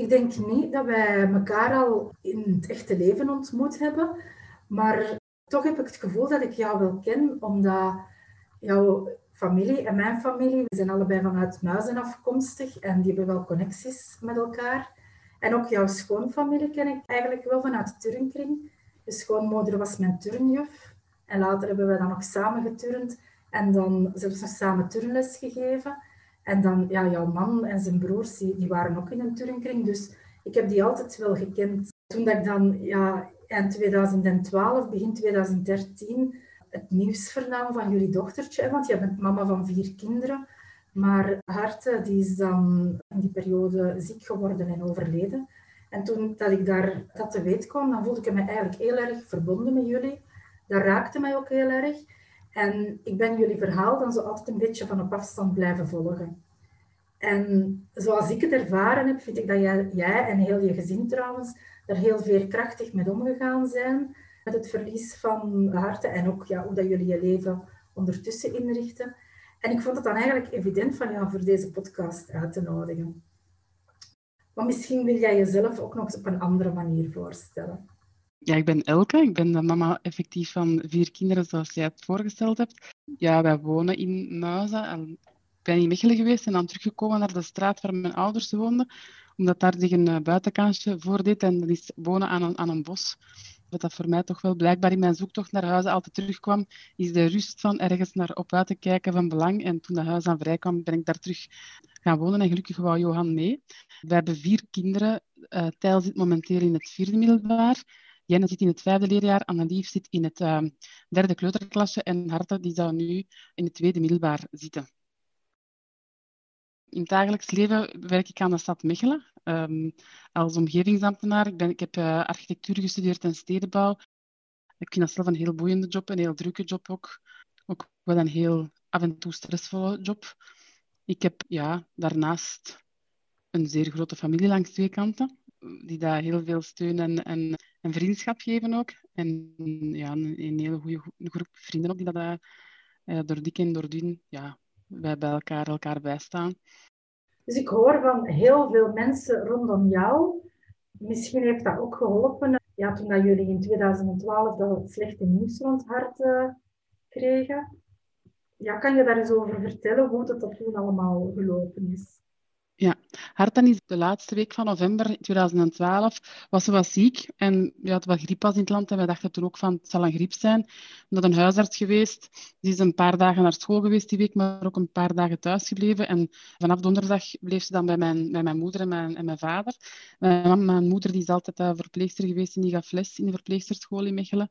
Ik denk niet dat wij elkaar al in het echte leven ontmoet hebben, maar toch heb ik het gevoel dat ik jou wel ken, omdat jouw familie en mijn familie, we zijn allebei vanuit Muizen afkomstig en die hebben wel connecties met elkaar. En ook jouw schoonfamilie ken ik eigenlijk wel vanuit de turnkring. Je schoonmoeder was mijn turnjuf en later hebben we dan nog samen geturnd en dan zelfs nog samen turnles gegeven. En dan, ja, jouw man en zijn broers, die, waren ook in een turnkring. Dus ik heb die altijd wel gekend. Toen dat ik dan ja, eind 2012, begin 2013, het nieuws vernam van jullie dochtertje. Want je bent mama van vier kinderen. Maar Harte die is dan in die periode ziek geworden en overleden. En toen dat ik daar dat te weten kwam, dan voelde ik me eigenlijk heel erg verbonden met jullie. Dat raakte mij ook heel erg. En ik ben jullie verhaal dan zo altijd een beetje van op afstand blijven volgen. En zoals ik het ervaren heb, vind ik dat jij, jij en heel je gezin trouwens er heel veerkrachtig mee omgegaan zijn. Met het verlies van harten en ook ja, hoe dat jullie je leven ondertussen inrichten. En ik vond het dan eigenlijk evident van jou voor deze podcast uit te nodigen. Maar misschien wil jij jezelf ook nog eens op een andere manier voorstellen. Ja, ik ben Elke. Ik ben de mama effectief van vier kinderen, zoals jij het voorgesteld hebt. Ja, wij wonen in Muizen. Ik ben in Mechelen geweest en dan teruggekomen naar de straat waar mijn ouders woonden, omdat daar zich een uh, buitenkansje voordeed en dat is wonen aan een, aan een bos. Wat dat voor mij toch wel blijkbaar in mijn zoektocht naar huizen altijd terugkwam, is de rust van ergens naar op uit te kijken van belang. En toen dat huis aan vrij kwam, ben ik daar terug gaan wonen en gelukkig wou Johan mee. We hebben vier kinderen. Uh, Tijl zit momenteel in het vierde middelbaar. Jenne zit in het vijfde leerjaar, Annelief zit in het uh, derde kleuterklasje en Harte die zou nu in het tweede middelbaar zitten. In het dagelijks leven werk ik aan de stad Mechelen um, als omgevingsambtenaar. Ik, ben, ik heb uh, architectuur gestudeerd en stedenbouw. Ik vind dat zelf een heel boeiende job, een heel drukke job ook. Ook wel een heel af en toe stressvolle job. Ik heb ja, daarnaast een zeer grote familie langs twee kanten, die daar heel veel steun en, en en vriendschap geven ook. En ja, een, hele goede groep vrienden ook, die dat uh, door dik en door dun ja, bij, bij elkaar, elkaar bijstaan. Dus ik hoor van heel veel mensen rondom jou. Misschien heeft dat ook geholpen. Ja, toen dat jullie in 2012 dat slechte nieuws rond hart uh, kregen. Ja, kan je daar eens over vertellen hoe dat, dat toen allemaal gelopen is? Hartan is de laatste week van november 2012 was ze wat ziek en ja, het was griep in het land en wij dachten toen ook van het zal een griep zijn. Dat een huisarts geweest, die is een paar dagen naar school geweest die week, maar ook een paar dagen thuis gebleven en vanaf donderdag bleef ze dan bij mijn, bij mijn moeder en mijn, en mijn vader. Mijn, mijn moeder die is altijd uh, verpleegster geweest en die gaf les in de verpleegsterschool in Mechelen.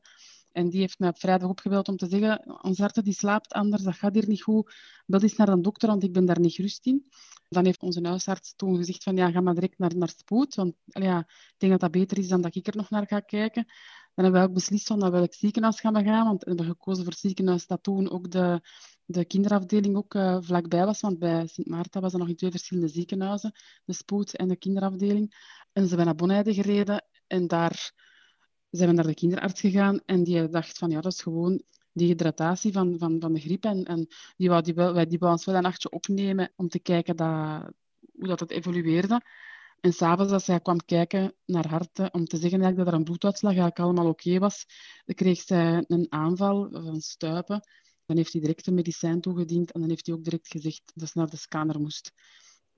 En die heeft mij op vrijdag opgebeld om te zeggen, ons hart die slaapt anders, dat gaat hier niet goed. Bel eens naar een dokter, want ik ben daar niet gerust in. Dan heeft onze huisarts toen gezegd van, ja, ga maar direct naar, naar spoed. Want ja, ik denk dat dat beter is dan dat ik er nog naar ga kijken. Dan hebben we ook beslist van naar welk ziekenhuis gaan we gaan. Want we hebben gekozen voor het ziekenhuis dat toen ook de, de kinderafdeling ook uh, vlakbij was. Want bij Sint Maarten was er nog in twee verschillende ziekenhuizen. De spoed en de kinderafdeling. En ze zijn naar Bonheide gereden. En daar zijn we naar de kinderarts gegaan. En die dacht van, ja, dat is gewoon dehydratatie van, van, van de griep. En, en die wou, die, wel, die wou ons wel een nachtje opnemen om te kijken dat, hoe dat het evolueerde. En s'avonds, als zij kwam kijken naar harten, om te zeggen dat er een bloeduitslag eigenlijk allemaal oké was, dan kreeg zij een aanval van stuipen. Dan heeft hij direct een medicijn toegediend en dan heeft hij ook direct gezegd dat ze naar de scanner moest.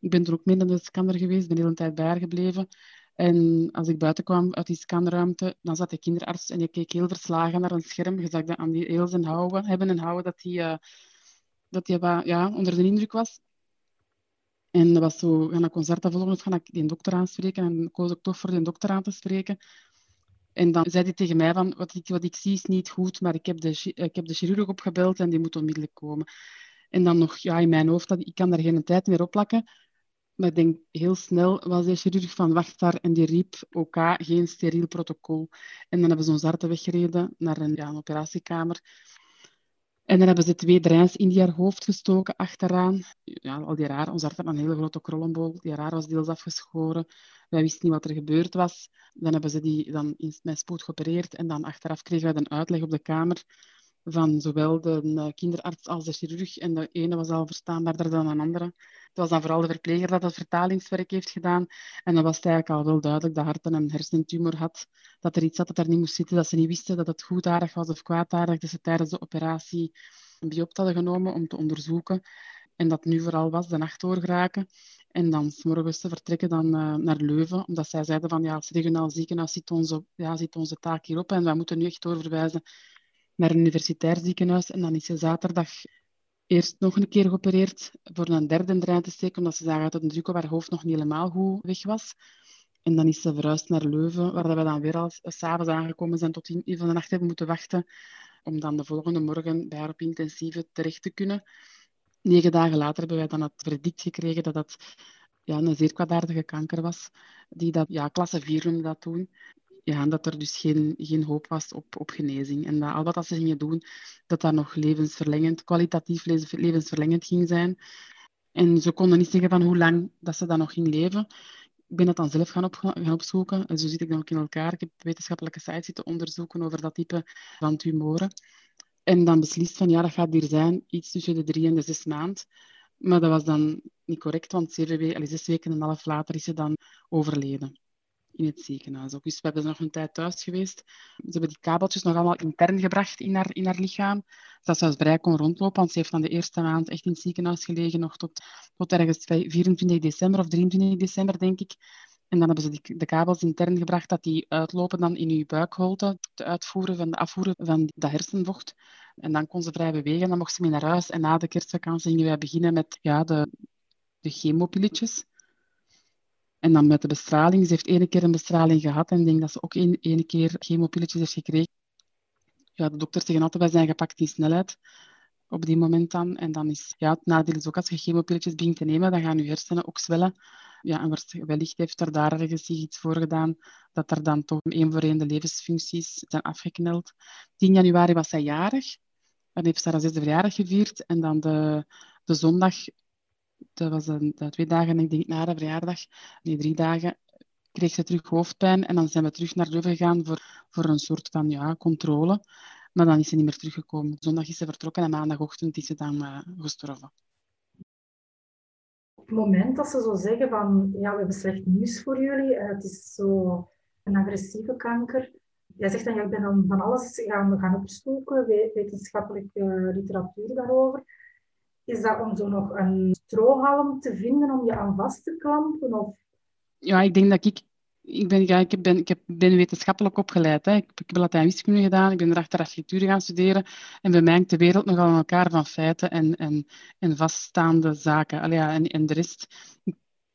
Ik ben er ook mee naar de scanner geweest, ben de hele tijd bij haar gebleven. En als ik buiten kwam uit die scanruimte, dan zat de kinderarts en die keek heel verslagen naar een scherm. Je zag dat aan die eels en houden, hebben en houden, dat hij uh, dat ja, onder de indruk was. En dat was zo, gaan een concert volgen of ga ik die dokter aanspreken? En koos ik toch voor die dokter aan te spreken. En dan zei hij tegen mij van, wat ik, wat ik zie is niet goed, maar ik heb, de, ik heb de chirurg opgebeld en die moet onmiddellijk komen. En dan nog, ja, in mijn hoofd, dat, ik kan daar geen tijd meer op plakken. Maar ik denk, heel snel was de chirurg van wacht daar en die riep OK, geen steriel protocol. En dan hebben ze ons hart weggereden naar een, ja, operatiekamer. En dan hebben ze twee drains in haar hoofd gestoken achteraan. Ja, al die raar. Ons hart had een hele grote krollenbol. Die raar was deels afgeschoren. Wij wisten niet wat er gebeurd was. Dan hebben ze die dan in mijn spoed geopereerd. En dan achteraf kregen wij een uitleg op de kamer van zowel de eh, kinderarts als de chirurg. En de ene was al verstaanbaarder dan de andere. Het was dan vooral de verpleger dat het vertalingswerk heeft gedaan. En dan was het eigenlijk al wel duidelijk dat Harten een hersentumor had. Dat er iets zat dat er niet moest zitten. Dat ze niet wisten dat het goedaardig was of kwaadaardig. Dat ze tijdens de operatie een biopt hadden genomen om te onderzoeken. En dat nu vooral was de nacht doorgeraken. En dan s morgens te vertrekken dan, uh, naar Leuven. Omdat zij zeiden van ja, als regionaal ziekenhuis zit onze, ja, zit onze taak hierop. En wij moeten nu echt doorverwijzen naar een universitair ziekenhuis. En dan is ze zaterdag eerst nog een keer geopereerd voor een derde draai te steken, omdat ze zagen dat de druk op haar hoofd nog niet helemaal goed weg was. En dan is ze verhuisd naar Leuven, waar we dan weer al s'avonds aangekomen zijn tot in van de nacht hebben moeten wachten, om dan de volgende morgen bij haar op intensieve terecht te kunnen. Negen dagen later hebben wij dan het verdict gekregen dat dat ja, een zeer kwaadaardige kanker was, die dat, ja, klasse 4 noemde dat toen ja, dat er dus geen, geen hoop was op, op genezing. En dat al wat ze gingen doen, dat dat nog levensverlengend, kwalitatief levensverlengend ging zijn. En ze konden niet zeggen van hoe lang dat ze dan nog ging leven. Ik ben het dan zelf gaan, op, gaan opzoeken. En zo zit ik dan ook in elkaar. Ik heb wetenschappelijke sites zitten onderzoeken over dat type van tumoren. En dan beslist van ja, dat gaat hier zijn, iets tussen de drie en de zes maanden. Maar dat was dan niet correct, want zeven zes weken en een half later is ze dan overleden in het ziekenhuis ook. Dus we hebben ze nog een tijd thuis geweest. Ze hebben die kabeltjes nog allemaal intern gebracht in haar, in haar lichaam, zodat ze als vrij kon rondlopen, want ze heeft dan de eerste maand echt in het ziekenhuis gelegen, nog tot, tot ergens 24 december of 23 december, denk ik. En dan hebben ze die, de kabels intern gebracht dat die uitlopen dan in uw buikholte, te uitvoeren van de afvoeren van dat hersenvocht. En dan kon ze vrij bewegen, dan mocht ze mee naar huis. En na de kerstvakantie gingen wij beginnen met ja, de, de chemopilletjes. En dan met de bestraling. Ze heeft één keer een bestraling gehad en ik denk dat ze ook één, één keer chemopilletjes heeft gekregen. Ja, de dokter zeggen altijd, wij zijn gepakt in snelheid op die moment dan. En dan is ja, het nadeel is ook als je chemopilletjes begint te nemen, dan gaan je hersenen ook zwellen. Ja, en wellicht heeft er daar ergens iets voor gedaan dat er dan toch één voor één de levensfuncties zijn afgekneld. 10 januari was zij jarig. Dan heeft ze haar zesde verjaardag gevierd. En dan de, de zondag dat was de twee dagen, ik denk na de verjaardag, die drie dagen, kreeg ze terug hoofdpijn. En dan zijn we terug naar Leuven gegaan voor, voor een soort van ja, controle. Maar dan is ze niet meer teruggekomen. Zondag is ze vertrokken en maandagochtend is ze dan uh, gestorven. Op het moment dat ze zo zeggen van, ja, we hebben slecht nieuws voor jullie, uh, het is zo een agressieve kanker. Jij zegt dan, ja, ik ben dan van alles gaan, gaan opzoeken, wetenschappelijke literatuur daarover. Is dat om zo nog een strohalm te vinden om je aan vast te klampen? Of? Ja, ik denk dat ik... Ik ben, ja, ik ben, ik ben wetenschappelijk opgeleid. Hè. Ik, heb Latijn wiskunde gedaan, ik ben erachter architectuur gaan studeren. En bij mij de wereld nogal aan elkaar van feiten en, en, en vaststaande zaken. Allee, ja, en, en de rest...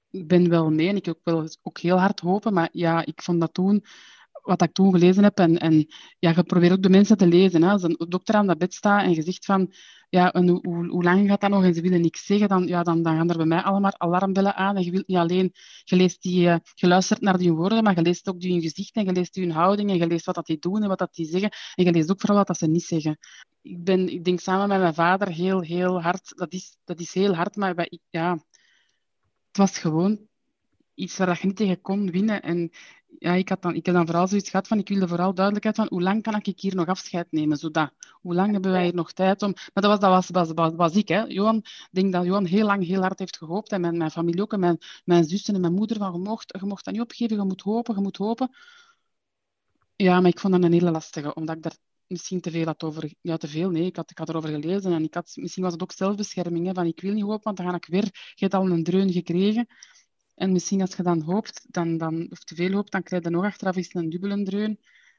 Ik ben wel mee en ik wel ook heel hard hopen. Maar ja, ik vond dat toen wat ik toen gelezen heb. En, en ja, je probeert ook de mensen te lezen. Hè. Als een dokter aan dat bed staat en je zegt van, ja, en hoe, hoe, lang gaat dat nog? En ze willen niks zeggen, dan, ja, dan, dan gaan er bij mij allemaal alarmbellen aan. En je wilt niet alleen, je, leest die, uh, je luistert naar die woorden, maar je leest ook die hun gezicht en je leest hun houding en je leest wat dat die doen en wat dat die zeggen. En je leest ook vooral wat dat ze niet zeggen. Ik, ben, ik denk samen met mijn vader heel, heel hard. Dat is, dat is heel hard, maar ja, het was gewoon iets waar je niet tegen kon winnen. En ja, ik, had dan, ik heb dan vooral zoiets gehad van, ik wilde vooral duidelijkheid van, hoe lang kan ik hier nog afscheid nemen, zodat. Hoe lang hebben wij hier nog tijd om... Maar dat was, dat was, was, was, was ik, hè. Johan, ik denk dat Johan heel lang, heel hard heeft gehoopt, en mijn, mijn familie ook, en mijn, mijn zussen en mijn moeder, van, je mocht, je mocht dat niet opgeven, je moet hopen, je moet hopen. Ja, maar ik vond dat een hele lastige, omdat ik daar misschien te veel had over... Ja, te veel, nee, ik had, ik had erover gelezen, en ik had, misschien was het ook zelfbescherming, hè, van ik wil niet hopen, want dan ga ik weer... Je hebt al een dreun gekregen En misschien als je dan hoopt, dan, dan, of te veel hoopt, dan krijg je nog achteraf eens een dubbele dreun.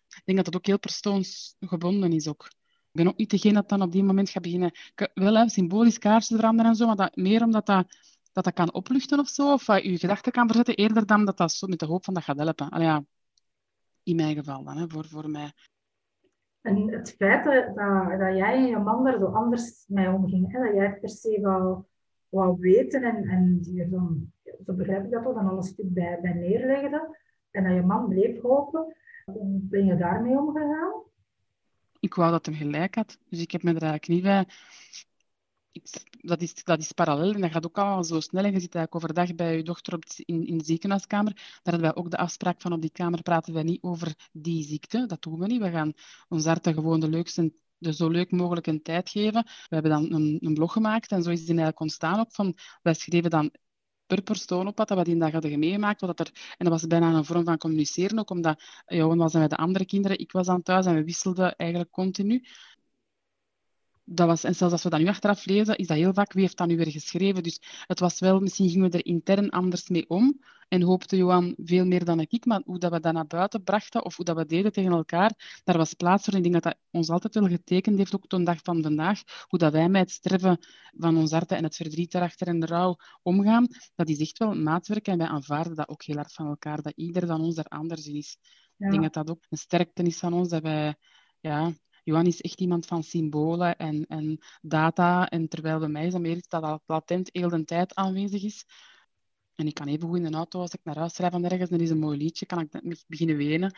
Ik denk dat dat ook heel persoonsgebonden is ook. Ik ben ook niet degene dat dan op die moment gaat beginnen... Wel, symbolisch kaarsen veranderen en zo, maar dat, meer omdat dat, dat dat kan opluchten of zo, of je gedachten kan verzetten, eerder dan dat dat zo met de hoop van dat gaat helpen. Allee, ja, in mijn geval dan, hè, voor, voor mij. En het feit dat, dat, jij en je man er zo anders mee omgingen, hè, dat jij per se wou, wou weten en, en die dan, zo begrijp ik dat wel, dan alles stuk bij, bij neerlegde, en dat je man bleef hopen, hoe ben je daarmee omgegaan? Ik wou dat hij gelijk had, dus ik heb me er eigenlijk niet bij dat, is, dat is parallel en dat gaat ook allemaal zo snel. En je zit eigenlijk overdag bij je dochter op, in, in de ziekenhuiskamer. Daar hebben wij ook de afspraak van op die kamer praten wij niet over die ziekte. Dat doen we niet. We gaan ons arten gewoon de leukste de zo leuk mogelijk een tijd geven. We hebben dan een, een blog gemaakt en zo is die eigenlijk ontstaan ook van, wij schreven dan per persoon op wat, wat die dag hadden meegemaakt. Wat er, en dat was bijna een vorm van communiceren, ook omdat Johan was met de andere kinderen, ik was aan thuis en we wisselden eigenlijk continu dat was, en zelfs als we dat nu achteraf lezen, is dat heel vaak, wie heeft dat nu weer geschreven? Dus het was wel, misschien gingen we er intern anders mee om en hoopte Johan veel meer dan ik, maar hoe dat we dat naar buiten brachten of hoe dat we deden tegen elkaar, daar was plaats voor. En ik denk dat dat ons altijd wel getekend heeft, ook tot de dag van vandaag, hoe dat wij met het sterven van ons harten en het verdriet daarachter en de rouw omgaan, dat is echt wel maatwerk en wij aanvaarden dat ook heel hard van elkaar, dat ieder van ons er anders in is. Ik denk dat dat ook een sterkte is van ons, dat wij ja, Johan is echt iemand van symbolen en, en data. En terwijl bij mij is dat meer iets dat al latent heel de tijd aanwezig is. En ik kan even goed in de auto, als ik naar huis rijd van ergens, dan is een mooi liedje, kan ik beginnen wenen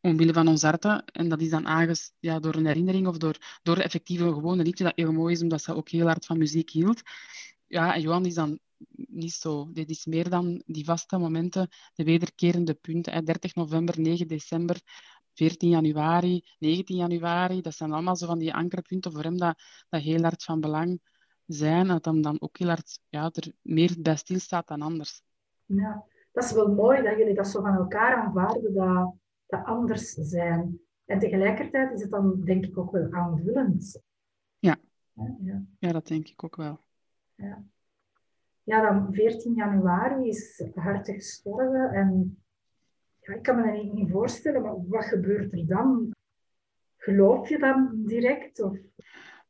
omwille van ons harten. En dat is dan aanges, ja, door een herinnering of door, door effectief een gewone liedje dat heel mooi is, omdat ze ook heel hard van muziek hield. Ja, en Johan is dan niet zo. Dit is meer dan die vaste momenten, de wederkerende punten. 30 november, 9 december, 14 januari, 19 januari. Dat zijn allemaal zo van die ankerpunten voor hem dat, dat heel hard van belang zijn. Dat hem dan ook heel hard ja, er meer bij stilstaat dan anders. Ja, dat is wel mooi dat jullie dat zo van elkaar aanvaarden, dat, dat anders zijn. En tegelijkertijd is het dan denk ik ook wel aanvullend. Ja, ja, ja. dat denk ik ook wel. Ja. ja, dan 14 januari is hartig gestorven en ik kan me dat niet voorstellen, maar wat gebeurt er dan? Geloof je dan direct?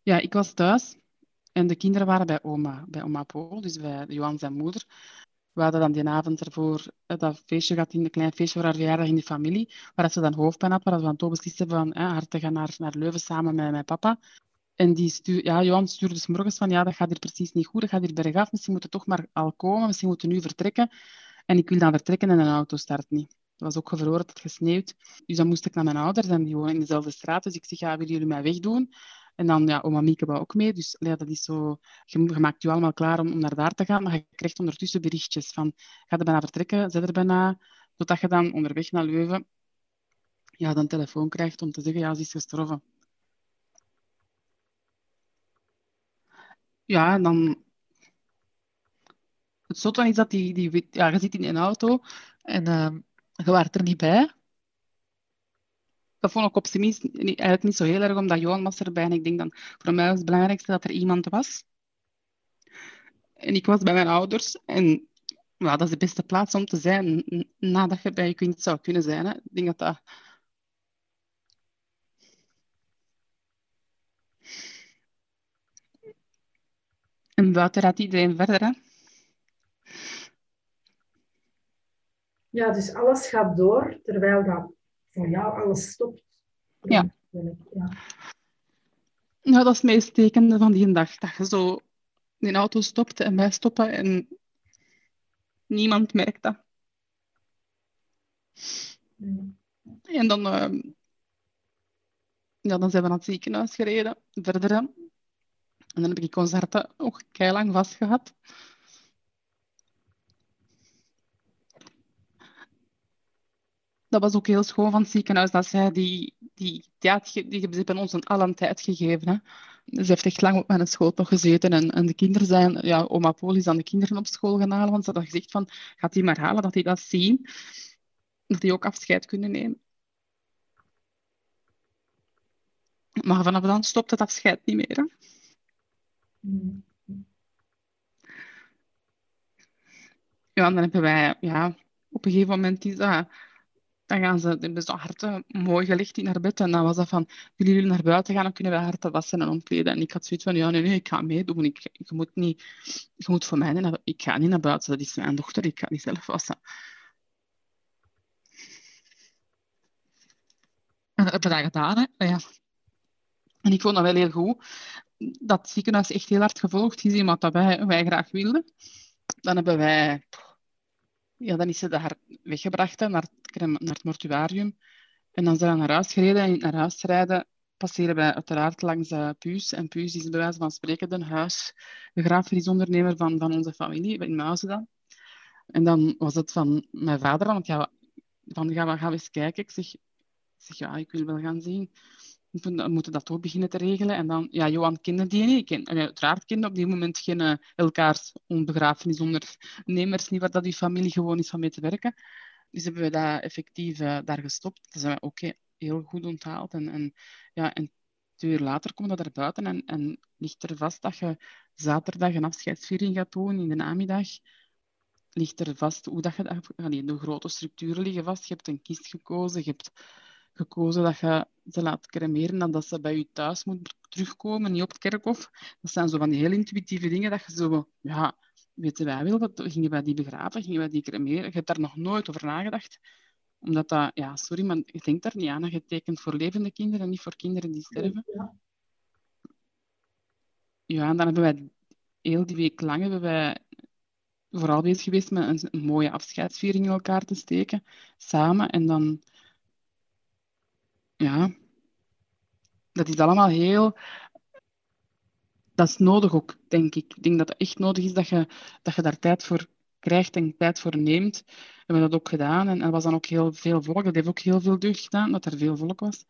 Ja, ik was thuis en de kinderen waren bij oma, bij oma Paul, dus bij Johan zijn moeder. We hadden dan die avond ervoor eh, dat feestje gehad, in een klein feestje voor haar verjaardag in de familie, waar ze dan hoofdpijn had, waar we dan toch beslist van haar te gaan naar, naar Leuven samen met mijn papa. En die stuur, ja, Johan stuurde dus morgens van, ja, dat gaat hier precies niet goed, dat gaat hier bergaf, misschien moeten toch maar al komen, misschien moeten we nu vertrekken. En ik wil dan vertrekken en een auto start niet. Het was ook gevroren, het gesneeuwd. Dus dan moest ik naar mijn ouders en die wonen in dezelfde straat. Dus ik zeg, ja, willen jullie mij wegdoen? En dan, ja, oma Mieke wou ook mee. Dus ja, dat is zo... Je, maakt je allemaal klaar om, om naar daar te gaan, maar je krijgt ondertussen berichtjes van... Ga er bijna vertrekken? Zet er bijna... Totdat je dan onderweg naar Leuven ja, dan telefoon krijgt om te zeggen, ja, ze is gestorven. Ja, en dan... Het zotte is dat die, die... Ja, je zit in een auto en... Uh, je waart er niet bij. Dat vond ik op zijn minst eigenlijk niet zo heel erg, omdat Johan was erbij. En ik denk dan, voor mij was het belangrijkste dat er iemand was. En ik was bij mijn ouders. En ja, dat is de beste plaats om te zijn nadat je bij je kind zou kunnen zijn. Hè. Ik denk dat dat... En buiten gaat iedereen verder. Hè. Ja, dus alles gaat door, terwijl dat voor jou alles stopt. Ja. ja. Ja, dat is het meest tekende van die dag. Dat je zo in de auto stopt en wij stoppen en niemand merkt dat. En dan, uh, ja, dan zijn we naar het ziekenhuis gereden, verder. En dan heb ik concerten ook lang vast dat was ook heel schoon van het ziekenhuis, dat zij die, die, ja, die hebben ze ons een alle tijd gegeven. Hè. Ze heeft echt lang op mijn schoot nog gezeten. En, en de kinderen zijn, ja, oma Paul is aan de kinderen op school gaan halen, want ze hadden gezegd van, gaat die maar halen, dat die dat zien. Dat die ook afscheid kunnen nemen. Maar vanaf dan stopt het afscheid niet meer. Hè. Ja, dan hebben wij, ja, op een gegeven moment is dat, dan gaan ze, hebben ze harten mooi gelegd in haar bed. En dan was dat van, willen jullie naar buiten gaan, dan kunnen wij harten wassen en omkleden. En ik had zoiets van, ja, nee, nee, ik ga meedoen. Ik, ik moet niet, ik moet voor mij, ik ga niet naar buiten. Dat is mijn dochter, ik ga niet zelf wassen. En dat we dat gedaan, hè. Ja. En ik vond dat wel heel goed. Dat ziekenhuis echt heel hard gevolgd, gezien wat dat wij, wij graag wilden. Dan hebben wij... Ja, dan is ze daar weggebracht naar, naar het mortuarium. En dan zijn we naar huis gereden. En naar huis rijden passeren wij uiteraard langs uh, Puus. En Puus is bij wijze van spreken de huis, de grafenisondernemer van, van onze familie, in Muizen dan. En dan was het van mijn vader, want ja, van gaan we, gaan we eens kijken. Ik zeg, ik zeg, ja, ik wil wel gaan zien. We moeten dat ook beginnen te regelen. En dan, ja, Johan kende die niet. Ken, uiteraard kende op die moment geen uh, elkaars onbegrafenisondernemers, niet waar dat die familie gewoon is van mee te werken. Dus hebben we dat effectief uh, daar gestopt. Dus zijn we oké, heel goed onthaald. En, en, ja, en twee uur later komen we daar buiten en, en ligt er vast dat je zaterdag een afscheidsviering gaat doen in de namiddag ligt er vast hoe dat je... Allee, de grote structuren liggen vast. Je hebt een kist gekozen. Je hebt gekozen dat je ze laat cremeren en dat ze bij je thuis moet terugkomen, niet op het kerkhof. Dat zijn zo van die heel intuïtieve dingen dat je zo... Ja, weten wij wel, wat, gingen wij die begraven? Gingen wij die cremeren? Je hebt daar nog nooit over nagedacht. Omdat dat... Ja, sorry, maar je denkt daar niet aan. Je tekent voor levende kinderen en niet voor kinderen die sterven. Ja, ja en dan hebben wij heel die week lang hebben wij vooral bezig geweest met een, mooie afscheidsviering in elkaar te steken, samen. En dan, ja, dat is allemaal heel. Dat is nodig ook, denk ik. Ik denk dat het echt nodig is dat je, dat je daar tijd voor krijgt en tijd voor neemt. We hebben dat ook gedaan en er was dan ook heel veel volk. Dat heeft ook heel veel deugd gedaan, dat er veel volk was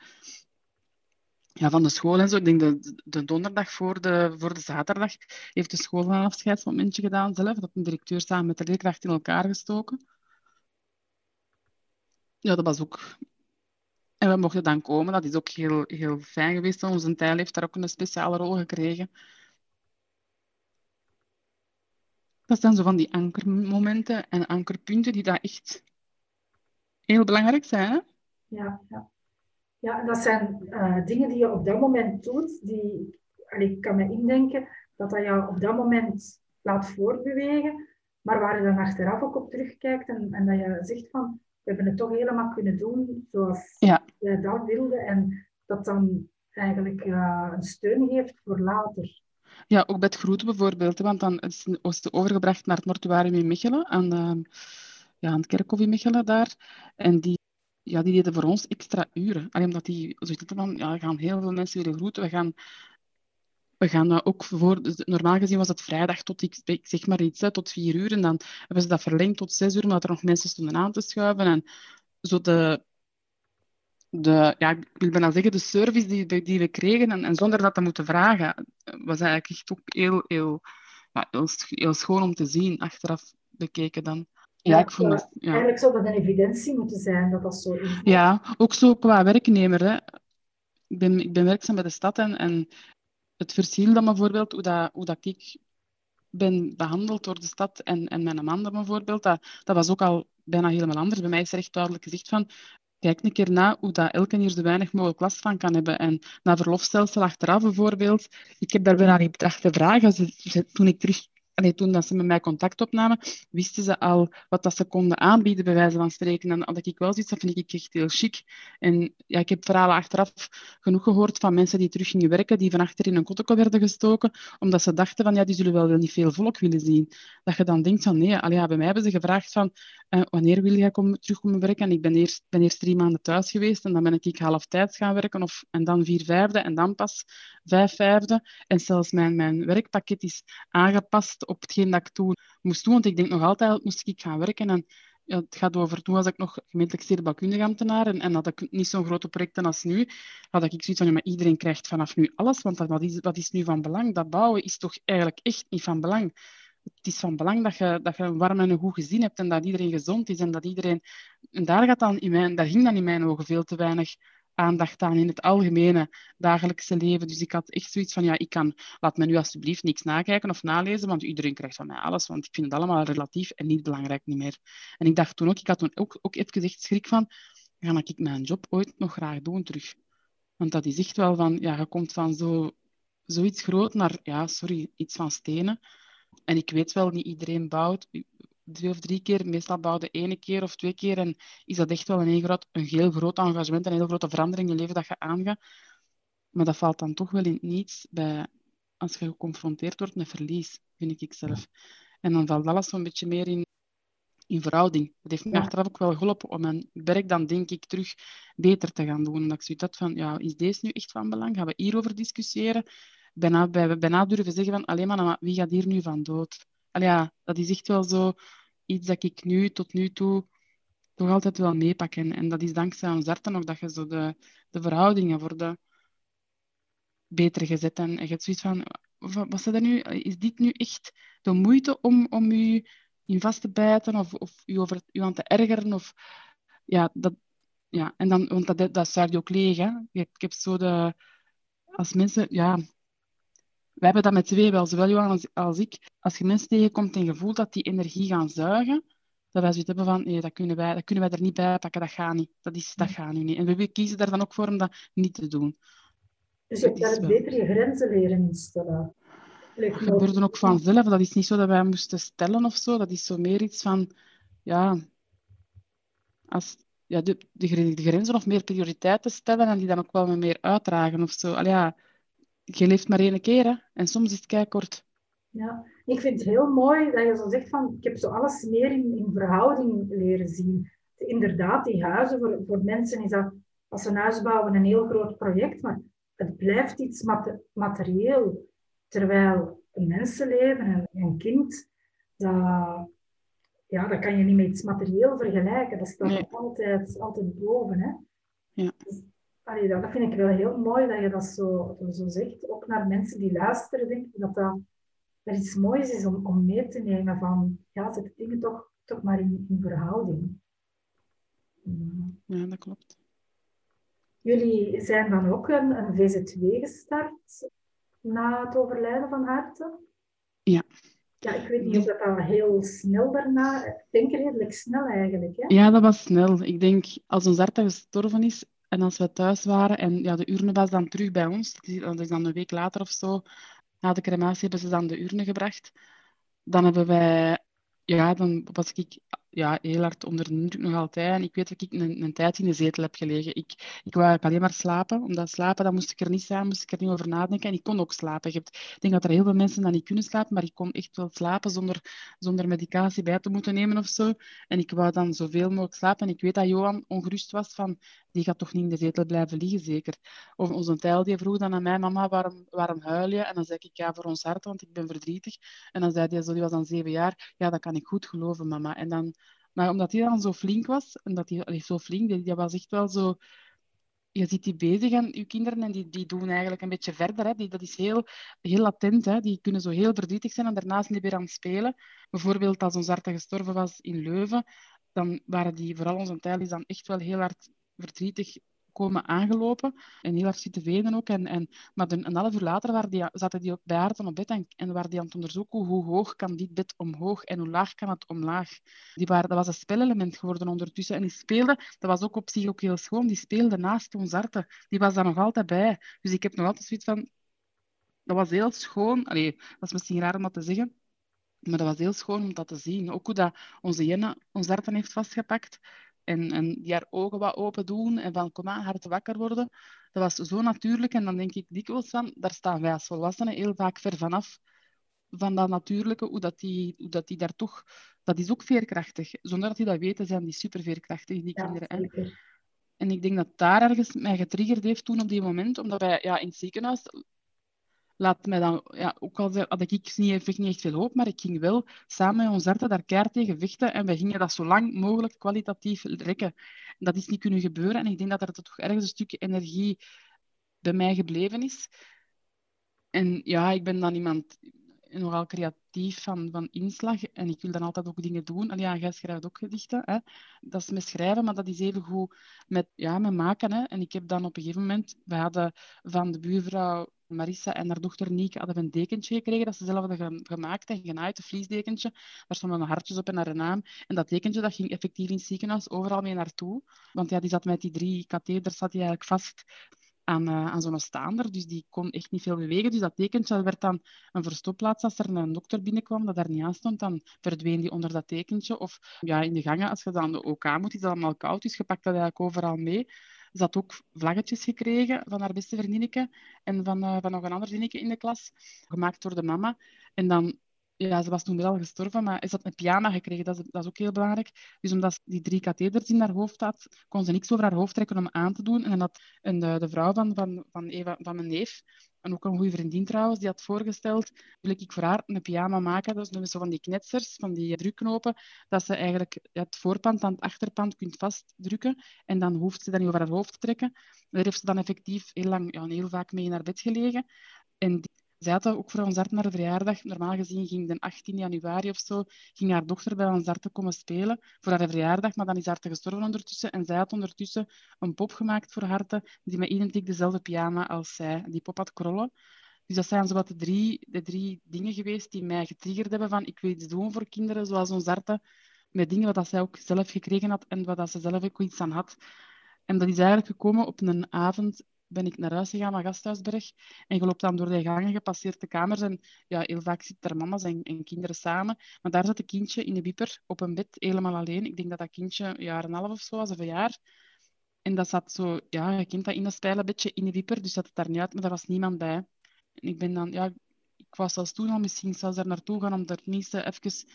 ja, van de school en zo. Ik denk de, de donderdag voor de, voor de zaterdag heeft de school een afscheidsmomentje gedaan zelf. Dat een directeur samen met de leerkracht in elkaar gestoken. Ja, dat was ook... En we mochten dan komen. Dat is ook heel, heel fijn geweest. Onze tijl heeft daar ook een speciale rol gekregen. Dat zijn zo van die ankermomenten en ankerpunten die daar echt heel belangrijk zijn. Hè? Ja, ja. Ja, dat zijn uh, dingen die je op dat moment doet, die, ik kan me indenken dat dat jou op dat moment laat voortbewegen, maar waar je dan achteraf ook op terugkijkt en, en dat je zegt van, we hebben het toch helemaal kunnen doen zoals ja. dat wilde en dat dan eigenlijk uh, een steun geeft voor later. Ja, ook bij het groeten bijvoorbeeld, want dan is het overgebracht naar het mortuarium in Mechelen, aan, uh, ja, aan het kerkhof in Mechelen daar. En die ja, die deden voor ons extra uren. Alleen omdat die zoiets van, ja, gaan heel veel mensen willen groeten. We gaan, we gaan ook voor, normaal gezien was het vrijdag tot, ik zeg maar iets, tot vier uur. En dan hebben ze dat verlengd tot zes uur, omdat er nog mensen stonden aan te schuiven. En zo de, de ja, ik wil bijna zeggen, de service die, die we kregen, en, en zonder dat te moeten vragen, was eigenlijk echt ook heel, heel, ja, heel, heel schoon om te zien, achteraf bekeken dan. Ja, ik vond het, ja. Eigenlijk zou dat een evidentie moeten zijn dat dat zo is. Ja, ook zo qua werknemer. Hè. Ik, ben, ik ben werkzaam bij de stad en, en het verschil dan bijvoorbeeld, hoe, dat, hoe dat ik ben behandeld door de stad en, en mijn man bijvoorbeeld, dat, dat was ook al bijna helemaal anders. Bij mij is er echt duidelijk gezegd van, kijk een keer na hoe dat elke hier zo weinig mogelijk last van kan hebben. En na verlofstelsel achteraf bijvoorbeeld, ik heb daar bijna bedacht te vragen. Toen ik terug Toen dat ze met mij contact opnamen, wisten ze al wat dat ze konden aanbieden, bij wijze van spreken. En dat ik wel zoiets, dat vind ik echt heel chic. En ja, ik heb verhalen achteraf genoeg gehoord van mensen die terug gingen werken, die van achter in een kotteke werden gestoken, omdat ze dachten van, ja, die zullen wel niet veel volk willen zien. Dat je dan denkt van, nee, allee, ja, bij mij hebben ze gevraagd van, uh, wanneer wil jij komen, terugkomen werken? En ik ben eerst, ben eerst drie maanden thuis geweest en dan ben ik half tijd gaan werken, of, en dan vier vijfde, en dan pas vijf vijfde. En zelfs mijn, mijn werkpakket is aangepast op hetgeen dat ik toen moest doen. Want ik denk nog altijd, moest ik gaan werken. En ja, het gaat over, toen was ik nog gemeentelijk stedenbouwkundige ambtenaar en, en had ik niet zo'n grote projecten als nu, had ik zoiets van, ja, maar iedereen krijgt vanaf nu alles, want wat is, wat is nu van belang? Dat bouwen is toch eigenlijk echt niet van belang. Het is van belang dat je, dat je een warm en een goed gezin hebt en dat iedereen gezond is en dat iedereen... En daar, gaat dan in mijn, daar ging dan in mijn ogen veel te weinig aandacht aan in het algemene dagelijkse leven. Dus ik had echt zoiets van, ja, ik kan, laat me nu alsjeblieft niks nakijken of nalezen, want iedereen krijgt van mij alles, want ik vind het allemaal relatief en niet belangrijk niet meer. En ik dacht toen ook, ik had toen ook, ook even gezegd schrik van, ga ik mijn job ooit nog graag doen terug? Want dat is echt wel van, ja, je komt van zo, zoiets groot naar, ja, sorry, iets van stenen. En ik weet wel, niet iedereen bouwt twee of drie keer. Meestal bouwde ene keer of twee keer. En is dat echt wel een heel groot, een heel groot engagement, een heel grote verandering in je leven dat je aangaat. Maar dat valt dan toch wel in niets bij, als je geconfronteerd wordt met verlies, vind ik zelf. En dan valt alles zo'n beetje meer in, in verhouding. Dat heeft me ja. achteraf ook wel geholpen om mijn werk dan, denk ik, terug beter te gaan doen. Omdat ik zoiets had van, ja, is deze nu echt van belang? Gaan we hierover discussiëren? Bijna, bij, bijna durven zeggen van, alleen maar, wie gaat hier nu van dood? Allee, ja, dat is echt wel zo iets dat ik nu tot nu toe toch altijd wel meepak. En, en dat is dankzij ons arten nog dat je zo de, de verhoudingen worden beter gezet. En, je hebt zoiets van, wat er nu? Is dit nu echt de moeite om, om je in vast te bijten of, of je over je aan te ergeren? Of, ja, dat, ja, en dan, want dat, dat zuigt je ook leeg. Hè? Ik heb zo de, als mensen, ja, we hebben dat met twee wel, zowel Johan als, als ik. Als je mensen tegenkomt en je voelt dat die energie gaan zuigen, dat wij zoiets hebben van, nee, dat kunnen, wij, dat kunnen wij er niet bij pakken, dat gaat niet. Dat, is, dat gaat nu niet. En we kiezen er dan ook voor om dat niet te doen. Dus je hebt beter je grenzen leren instellen. Dat gebeurde ook vanzelf. Dat is niet zo dat wij moesten stellen of zo. Dat is zo meer iets van, ja, als, ja de, de, de grenzen of meer prioriteiten stellen en die dan ook wel meer uitdragen of zo. Allee, ja, je leeft maar één keer hè? en soms is het kort. Ja, ik vind het heel mooi dat je zo zegt van, ik heb zo alles meer in, in verhouding leren zien. Inderdaad, die huizen, voor, voor mensen is dat, als ze een huis bouwen, een heel groot project, maar het blijft iets materieel. Terwijl een mensenleven, een, een kind, dat, ja, dat kan je niet met iets materieel vergelijken. Dat staat nee. altijd, altijd boven. Hè? Ja. Dus allee, dat vind ik wel heel mooi dat je dat zo, zo zegt. Ook naar mensen die luisteren, denk ik dat dat, dat iets moois is om, om mee te nemen van, ja, zet dingen toch, toch maar in, in verhouding. Ja, dat klopt. Jullie zijn dan ook een, een VZ2 gestart na het overlijden van Harte? Ja. Ja, ik weet niet of dat al heel snel daarna... Ik denk redelijk snel eigenlijk, hè? Ja, dat was snel. Ik denk, als ons hart gestorven is, en als we thuis waren en ja, de urne was dan terug bij ons, dat is dan een week later of zo, na de crematie hebben ze dan de urne gebracht. Dan hebben wij, ja, dan was ik ja, heel hard onder de indruk nog altijd. En ik weet dat ik een, tijd in de zetel heb gelegen. Ik, ik wou alleen maar slapen. Omdat slapen, dan moest ik er niet zijn, moest ik er niet over nadenken. En ik kon ook slapen. Ik denk dat er heel veel mensen dan niet kunnen slapen, maar ik kon echt wel slapen zonder, zonder medicatie bij te moeten nemen of zo. En ik wou dan zoveel mogelijk slapen. En ik weet dat Johan ongerust was van, die gaat toch niet in de zetel blijven liggen, zeker. Of onze tijl die vroeg dan aan mij, mama, waarom, waarom huil je? En dan zei ik, ja, voor ons hart, want ik ben verdrietig. En dan zei hij, zo, die was dan zeven jaar, ja, dat kan ik goed geloven, mama. En dan maar omdat hij dan zo flink was, en dat hij zo flink, die, was echt wel zo... Je ziet die bezig aan je kinderen en die, die doen eigenlijk een beetje verder. Hè. Die, dat is heel, heel latent. Hè. Die kunnen zo heel verdrietig zijn en daarna zijn die weer aan het spelen. Bijvoorbeeld als ons hart gestorven was in Leuven, dan waren die, vooral onze tijd, is dan echt wel heel hard verdrietig komen aangelopen en heel zitten wenen ook. En, en, maar een, half uur later waren die, zaten die bij haar op bed en, en waren die aan het onderzoeken hoe hoog kan dit bed omhoog en hoe laag kan het omlaag. Die waren, dat was een spelelement geworden ondertussen. En die speelde, dat was ook op zich ook heel schoon, die speelde naast ons harten. Die was daar nog altijd bij. Dus ik heb nog altijd zoiets van... Dat was heel schoon. Allee, dat is misschien raar om dat te zeggen. Maar dat was heel schoon om dat te zien. Ook hoe dat onze Jenne ons harten heeft vastgepakt en, en die haar ogen wat open doen en van kom aan, hard wakker worden. Dat was zo natuurlijk. En dan denk ik dikwijls van, daar staan wij als volwassenen heel vaak ver vanaf van dat natuurlijke, hoe dat die, hoe dat die daar toch... Dat is ook veerkrachtig. Zonder dat die dat weten, zijn die super veerkrachtig, die kinderen. En, en ik denk dat daar ergens mij getriggerd heeft toen op die moment, omdat wij ja, in het ziekenhuis laat mij dan, ja, ook al had ik niet, echt veel hoop, maar ik ging wel samen met ons harten daar keihard tegen vechten en wij gingen dat zo lang mogelijk kwalitatief rekken. dat is niet kunnen gebeuren en ik denk dat er toch ergens een stukje energie bij mij gebleven is. En ja, ik ben dan iemand nogal creatief van, van inslag. En ik wil dan altijd ook dingen doen. Allee, ja, jij schrijft ook gedichten. Hè. Dat is met schrijven, maar dat is even goed met, ja, met maken. Hè. En ik heb dan op een gegeven moment... We hadden van de buurvrouw Marissa en haar dochter Nieke hadden een dekentje gekregen dat ze zelf hadden gemaakt en genaaid, een vliesdekentje. Daar stonden hartjes op en haar naam. En dat dekentje dat ging effectief in het ziekenhuis overal mee naartoe. Want ja, die zat met die drie katheders zat die eigenlijk vast aan, uh, aan zo'n staander. Dus die kon echt niet veel bewegen. Dus dat tekentje werd dan een verstopplaats. Als er een dokter binnenkwam dat daar niet aan stond, dan verdween die onder dat tekentje. Of ja, in de gangen, als je dan de OK moet, is dat allemaal koud. Dus je pakt dat eigenlijk overal mee. Ze had ook vlaggetjes gekregen van haar beste vriendinnetje en van, uh, van nog een ander vriendinnetje in de klas, gemaakt door de mama. En dan ja, ze was toen wel gestorven, maar is dat een pyjama gekregen. Dat is, dat is ook heel belangrijk. Dus omdat ze die drie katheders in haar hoofd had, kon ze niks over haar hoofd trekken om aan te doen. En dan had de, de vrouw van, van, van, Eva, van mijn neef, en ook een goede vriendin trouwens, die had voorgesteld, wil ik voor haar een pyjama maken. Dat is zo van die knetsers, van die drukknopen, dat ze eigenlijk het voorpand aan het achterpand kunt vastdrukken. En dan hoeft ze dat niet over haar hoofd te trekken. Daar heeft ze dan effectief heel lang, ja, heel vaak mee in haar bed gelegen. En zij had ook voor ons hart naar de verjaardag. Normaal gezien ging de 18 januari of zo, ging haar dochter bij ons hart komen spelen voor haar verjaardag, maar dan is haar te gestorven ondertussen. En zij had ondertussen een pop gemaakt voor Harte, die met identiek dezelfde pyjama als zij. Die pop had krollen. Dus dat zijn zowat de drie, de drie dingen geweest die mij getriggerd hebben van ik wil iets doen voor kinderen, zoals ons Harte, met dingen wat zij ook zelf gekregen had en wat ze zelf ook iets aan had. En dat is eigenlijk gekomen op een avond ben ik naar huis gegaan, naar Gasthuisberg. En je loopt dan door de gangen, gepasseerd de kamers. En ja, heel vaak zitten er mama's en, en, kinderen samen. Maar daar zat een kindje in de wieper op een bed, helemaal alleen. Ik denk dat dat kindje een jaar en een half of zo was, of een jaar. En dat zat zo, ja, je kent dat in een spijlenbedje in de wieper, dus dat het daar niet uit, maar daar was niemand bij. En ik ben dan, ja, ik was zelfs toen al misschien zelfs daar naartoe gaan om daar tenminste even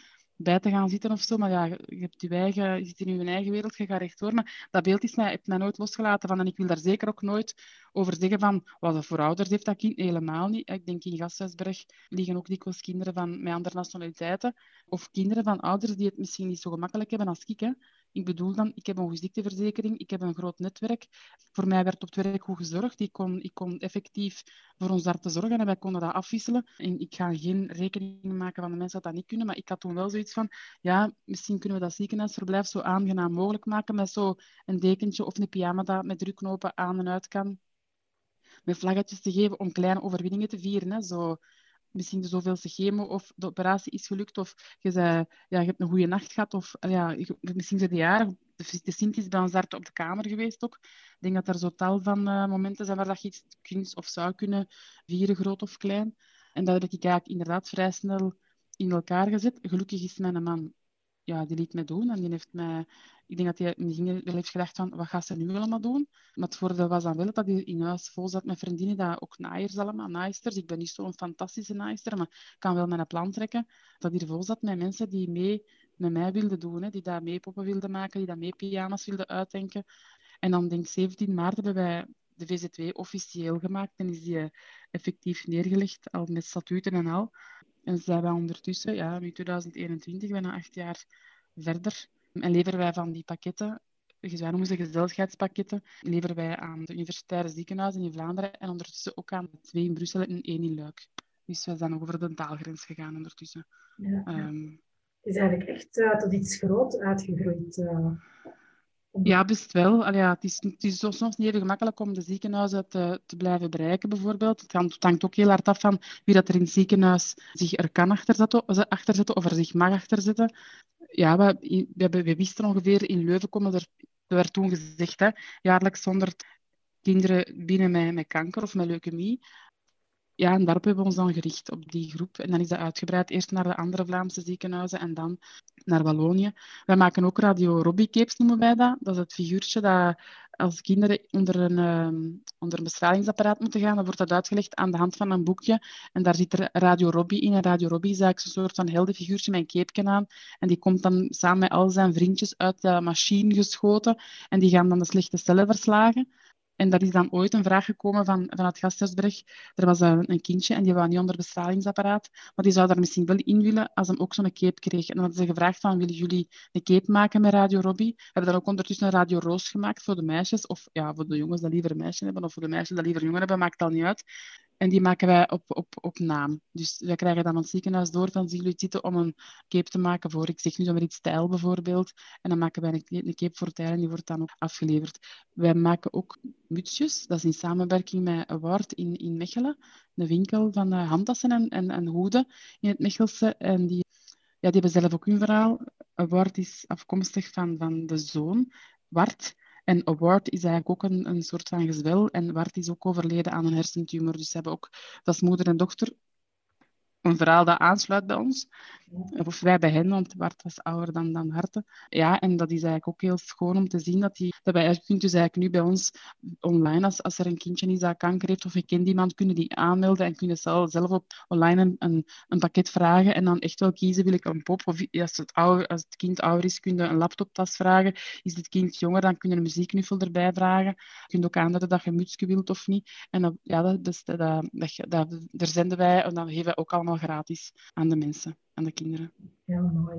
bij te gaan zitten of zo. Maar ja, je, hebt je, eigen, je zit in je eigen wereld, je gaat rechtdoor. Maar dat beeld is mij, heeft mij nooit losgelaten. Van, en ik wil daar zeker ook nooit over zeggen van wat voor ouders heeft dat kind. Helemaal niet. Ik denk in Gasthuisberg liggen ook dikwijls kinderen van, met andere nationaliteiten. Of kinderen van ouders die het misschien niet zo gemakkelijk hebben als ik. Hè. Ik bedoel dan, ik heb een ziekteverzekering, ik heb een groot netwerk. Voor mij werd op het werk goed gezorgd. Ik kon, ik kon effectief voor ons daar te zorgen en wij konden dat afwisselen. En ik ga geen rekening maken van de mensen dat dat niet kunnen, maar ik had toen wel zoiets van, ja, misschien kunnen we dat ziekenhuisverblijf zo aangenaam mogelijk maken met zo een dekentje of een pyjama dat met drukknopen aan en uit kan. Met vlaggetjes te geven om kleine overwinningen te vieren. Hè. Zo, misschien de zoveelste chemo of de operatie is gelukt of je, ja, je hebt een goede nacht gehad of ja, misschien zijn de jaren. De, de Sint is bij ons op de kamer geweest ook. Ik denk dat er zo tal van uh, momenten zijn waar dat je iets kunt of zou kunnen vieren, groot of klein. En dat heb ik eigenlijk inderdaad vrij snel in elkaar gezet. Gelukkig is mijn man ja, die liet mij doen. En die heeft mij, ik denk dat hij in wel heeft gedacht van, wat gaat ze nu allemaal doen? Maar het voordeel was dan wel dat hij in huis vol zat met vriendinnen, dat ook naaiers allemaal, naaisters. Ik ben niet zo'n fantastische naaister, maar ik kan wel mijn plan trekken. Dat hij vol zat met mensen die mee met mij wilden doen, hè, die daar mee poppen wilden maken, die daar mee pyjama's wilden uitdenken. En dan denk ik 17 maart hebben wij de VZW officieel gemaakt en is die effectief neergelegd, al met statuten en al. En zijn wij ondertussen, ja, nu 2021, bijna acht jaar verder, en leveren wij van die pakketten, wij noemen ze gezelligheidspakketten, leveren wij aan de universitaire ziekenhuizen in Vlaanderen en ondertussen ook aan twee in Brussel en één in Luik. Dus we zijn over de taalgrens gegaan ondertussen. Ja, ehm, het is eigenlijk echt uh, tot iets groot uitgegroeid. Uh, ja, best wel. Ja, het, is, het is soms niet even gemakkelijk om de ziekenhuizen te, te blijven bereiken, bijvoorbeeld. Het hangt, ook heel hard af van wie dat er in het ziekenhuis zich er kan achterzetten, of er zich mag achterzetten. Ja, we, we, we wisten ongeveer, in Leuven komen er, er werd toen gezegd, hè, jaarlijks 100 kinderen binnen met, met kanker of met leukemie ja, en daarop hebben we ons dan gericht, op die groep. En dan is dat uitgebreid, eerst naar de andere Vlaamse ziekenhuizen en dan naar Wallonië. Wij maken ook radio Robbie Capes, noemen wij dat. Dat is het figuurtje dat als kinderen onder een, uh, onder een bestralingsapparaat moeten gaan, dan wordt dat uitgelegd aan de hand van een boekje. En daar zit er Radio Robbie in. En Radio Robbie is eigenlijk zo'n soort van heldenfiguurtje met een cape aan. En die komt dan samen met al zijn vriendjes uit de machine geschoten. En die gaan dan de slechte cellen verslagen. En dat is dan ooit een vraag gekomen van, van het Gasthuisberg. Er was een, een kindje en die wou niet onder bestralingsapparaat, maar die zou daar misschien wel in willen als hem ook zo'n cape kreeg. En dan hadden ze gevraagd van, willen jullie een cape maken met Radio Robbie? We hebben dan ook ondertussen een Radio Roos gemaakt voor de meisjes, of ja, voor de jongens dat liever een meisje hebben, of voor de meisjes dat liever jongen hebben, maakt al niet uit. En die maken wij op, op, op naam. Dus wij krijgen dan het ziekenhuis door van zitten om een cape te maken voor, ik zeg nu zomaar iets stijl bijvoorbeeld. En dan maken wij een, cape voor tijl en die wordt dan ook afgeleverd. Wij maken ook mutsjes. Dat is in samenwerking met Award in, in Mechelen. Een winkel van handtassen en, en, en hoeden in het Mechelse. En die, ja, die hebben zelf ook hun verhaal. Award is afkomstig van, van de zoon, Wart. En Award is eigenlijk ook een, een soort van gezwel. En Wart is ook overleden aan een hersentumor. Dus ze hebben ook, dat is moeder en dochter, een verhaal dat aansluit bij ons. Of wij bij hen, want Bart was ouder dan, dan Harte. Ja, en dat is eigenlijk ook heel schoon om te zien dat, die, dat wij kunt dus eigenlijk nu bij ons online, als, als er een kindje is dat kanker heeft of je kent iemand, kunnen die aanmelden en kunnen zelf, zelf op online een, een, pakket vragen en dan echt wel kiezen, wil ik een pop? Of als het, ouder, als het kind ouder is, kun je een laptoptas vragen. Is het kind jonger, dan kun je een muziekknuffel erbij vragen. Je kunt ook aanduiden dat je een mutsje wilt of niet. En dat, ja, dat, dus, dat, dat, dat, daar zenden wij en dat geven wij ook allemaal gratis aan de mensen aan de kinderen. Heel mooi.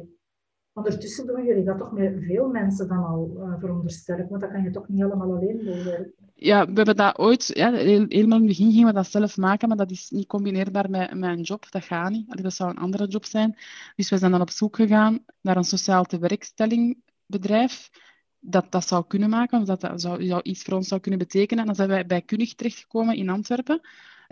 Ondertussen doen jullie dat toch met veel mensen dan al, uh, veronderstel ik, want dat kan je toch niet helemaal alleen doen. Ja, we hebben dat ooit, ja, helemaal in het begin gingen we dat zelf maken, maar dat is niet combineerbaar met, met een job, dat gaat niet. Dat zou een andere job zijn. Dus we zijn dan op zoek gegaan naar een sociaal tewerkstellingbedrijf dat dat zou kunnen maken, of dat dat zou, zou iets voor ons zou kunnen betekenen. En dan zijn wij bij Kunig terechtgekomen in Antwerpen.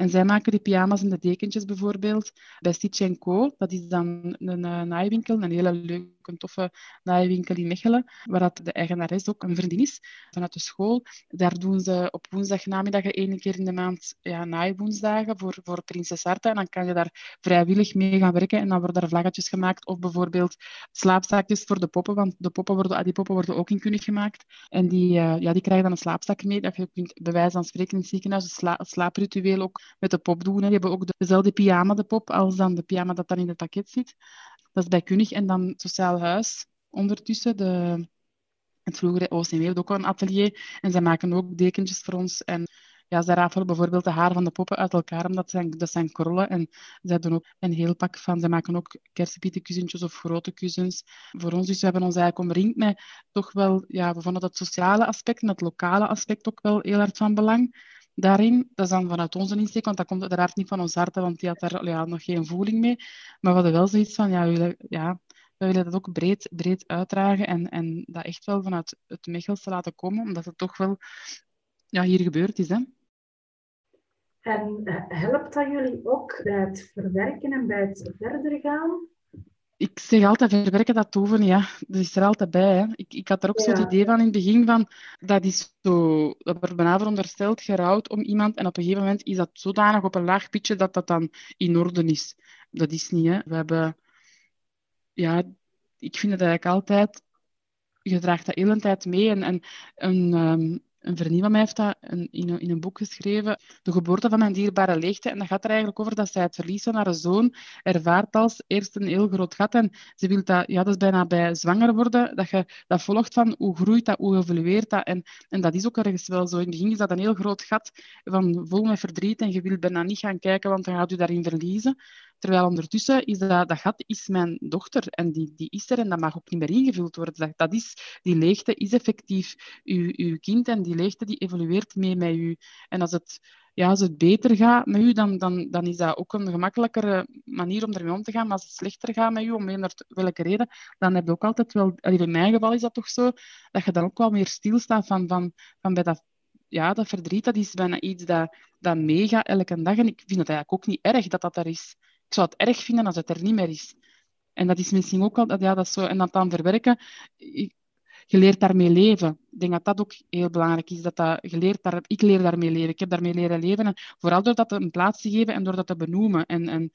En zij maken die pyjama's en de dekentjes bijvoorbeeld bij Stitch Co. Dat is dan een, een naaiwinkel, een hele leuke, toffe naaiwinkel in Mechelen, waar dat de eigenares ook een vriendin is vanuit de school. Daar doen ze op woensdagnamiddag één keer in de maand ja, naaiwoensdagen voor, voor Prinses Arta. En dan kan je daar vrijwillig mee gaan werken en dan worden er vlaggetjes gemaakt. Of bijvoorbeeld slaapzakjes voor de poppen, want de poppen worden, ah, die poppen worden ook in kunnig gemaakt. En die, uh, ja, die krijgen dan een slaapzak mee. Dat je kunt bij wijze van spreken in het ziekenhuis een sla slaapritueel ook met de pop doen. Hè. Die hebben ook dezelfde pyjama, de pop, als dan de pyjama dat dan in het pakket zit. Dat is bijkunnig. En dan Sociaal Huis ondertussen. De, het vroegere OCM heeft ook een atelier. En zij maken ook dekentjes voor ons. En ja, zij rafelen bijvoorbeeld de haar van de poppen uit elkaar, omdat zijn, dat zijn krollen. En zij doen ook een heel pak van. Zij maken ook kersenpietenkussentjes of grote kussens voor ons. Dus we hebben ons eigenlijk omringd met toch wel, ja, we vonden dat sociale aspect en het lokale aspect ook wel heel erg van belang daarin. Dat is dan vanuit onze insteek, want dat komt uiteraard niet van ons hart, want die had daar ja, nog geen voeling mee. Maar we hadden wel zoiets van, ja, we willen, ja, we willen dat ook breed, breed uitdragen en, en dat echt wel vanuit het Mechelse laten komen, omdat het toch wel ja, hier gebeurd is. Hè. En eh, helpt dat jullie ook bij het verwerken en bij het verder gaan? Ik zeg altijd, verwerken dat toven, ja, dat is er altijd bij. Hè. Ik, ik had er ook ja. zo het idee van in het begin van, dat is zo, dat wordt bijna verondersteld gerouwd om iemand en op een gegeven moment is dat zodanig op een laag pitje dat dat dan in orde is. Dat is niet, hè. We hebben, ja, ik vind het eigenlijk altijd, je draagt dat heel een tijd mee en, en een, um, een vriendin van mij heeft dat in, een, in een boek geschreven, De geboorte van mijn dierbare leegte. En dat gaat er eigenlijk over dat zij het verlies van haar zoon ervaart als eerst een heel groot gat. En ze wil dat, ja, dat is bijna bij zwanger worden, dat je dat volgt van hoe groeit dat, hoe evolueert dat. En, en dat is ook ergens wel zo. In het begin is dat een heel groot gat van vol met verdriet en je wilt bijna niet gaan kijken, want dan gaat u daarin verliezen. Terwijl ondertussen is dat, dat gat is mijn dochter en die, die is er en dat mag ook niet meer ingevuld worden. Dat, dat is, die leegte is effectief uw, uw kind en die leegte die evolueert mee met u. En als het, ja, als het beter gaat met u, dan, dan, dan is dat ook een gemakkelijkere manier om ermee om te gaan. Maar als het slechter gaat met u, om eender welke reden, dan heb je ook altijd wel... In mijn geval is dat toch zo, dat je dan ook wel meer stilstaat van, van, van bij dat ja, dat verdriet, dat is bijna iets dat, dat meegaat elke dag. En ik vind het eigenlijk ook niet erg dat dat er is ik zou het erg vinden als het er niet meer is. En dat is misschien ook al, ja, dat zo, en dat dan verwerken, je leert daarmee leven. Ik denk dat dat ook heel belangrijk is, dat, dat je daar, ik leer daarmee leven. Ik heb daarmee leren leven, en vooral door dat een plaats te geven en door dat te benoemen. En, en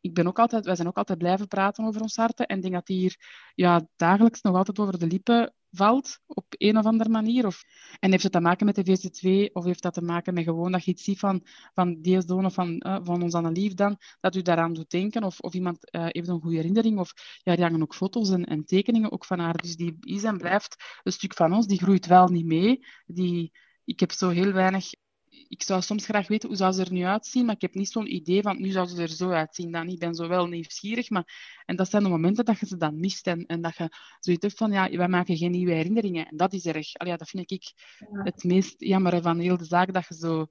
ik ben ook altijd, wij zijn ook altijd blijven praten over ons harten en ik denk dat die hier ja, dagelijks nog altijd over de lippen valt op een of andere manier? Of, en heeft het te maken met de VZ2 of heeft dat te maken met gewoon dat je iets ziet van, van of van, uh, van ons Annelief dan, dat u daaraan doet denken? Of, of iemand uh, heeft een goede herinnering? Of ja, er hangen ook foto's en, en tekeningen ook van haar. Dus die is en blijft een stuk van ons. Die groeit wel niet mee. Die, ik heb zo heel weinig ik zou soms graag weten hoe zou ze er nu uitzien, maar ik heb niet zo'n idee van nu zou ze er zo uitzien. Dan. Ik ben zo wel nieuwsgierig, maar en dat zijn de momenten dat je ze dan mist en, en dat je zoiets hebt van ja, wij maken geen nieuwe herinneringen. En dat is erg. Allee, dat vind ik het meest jammer van heel de zaak, dat je zo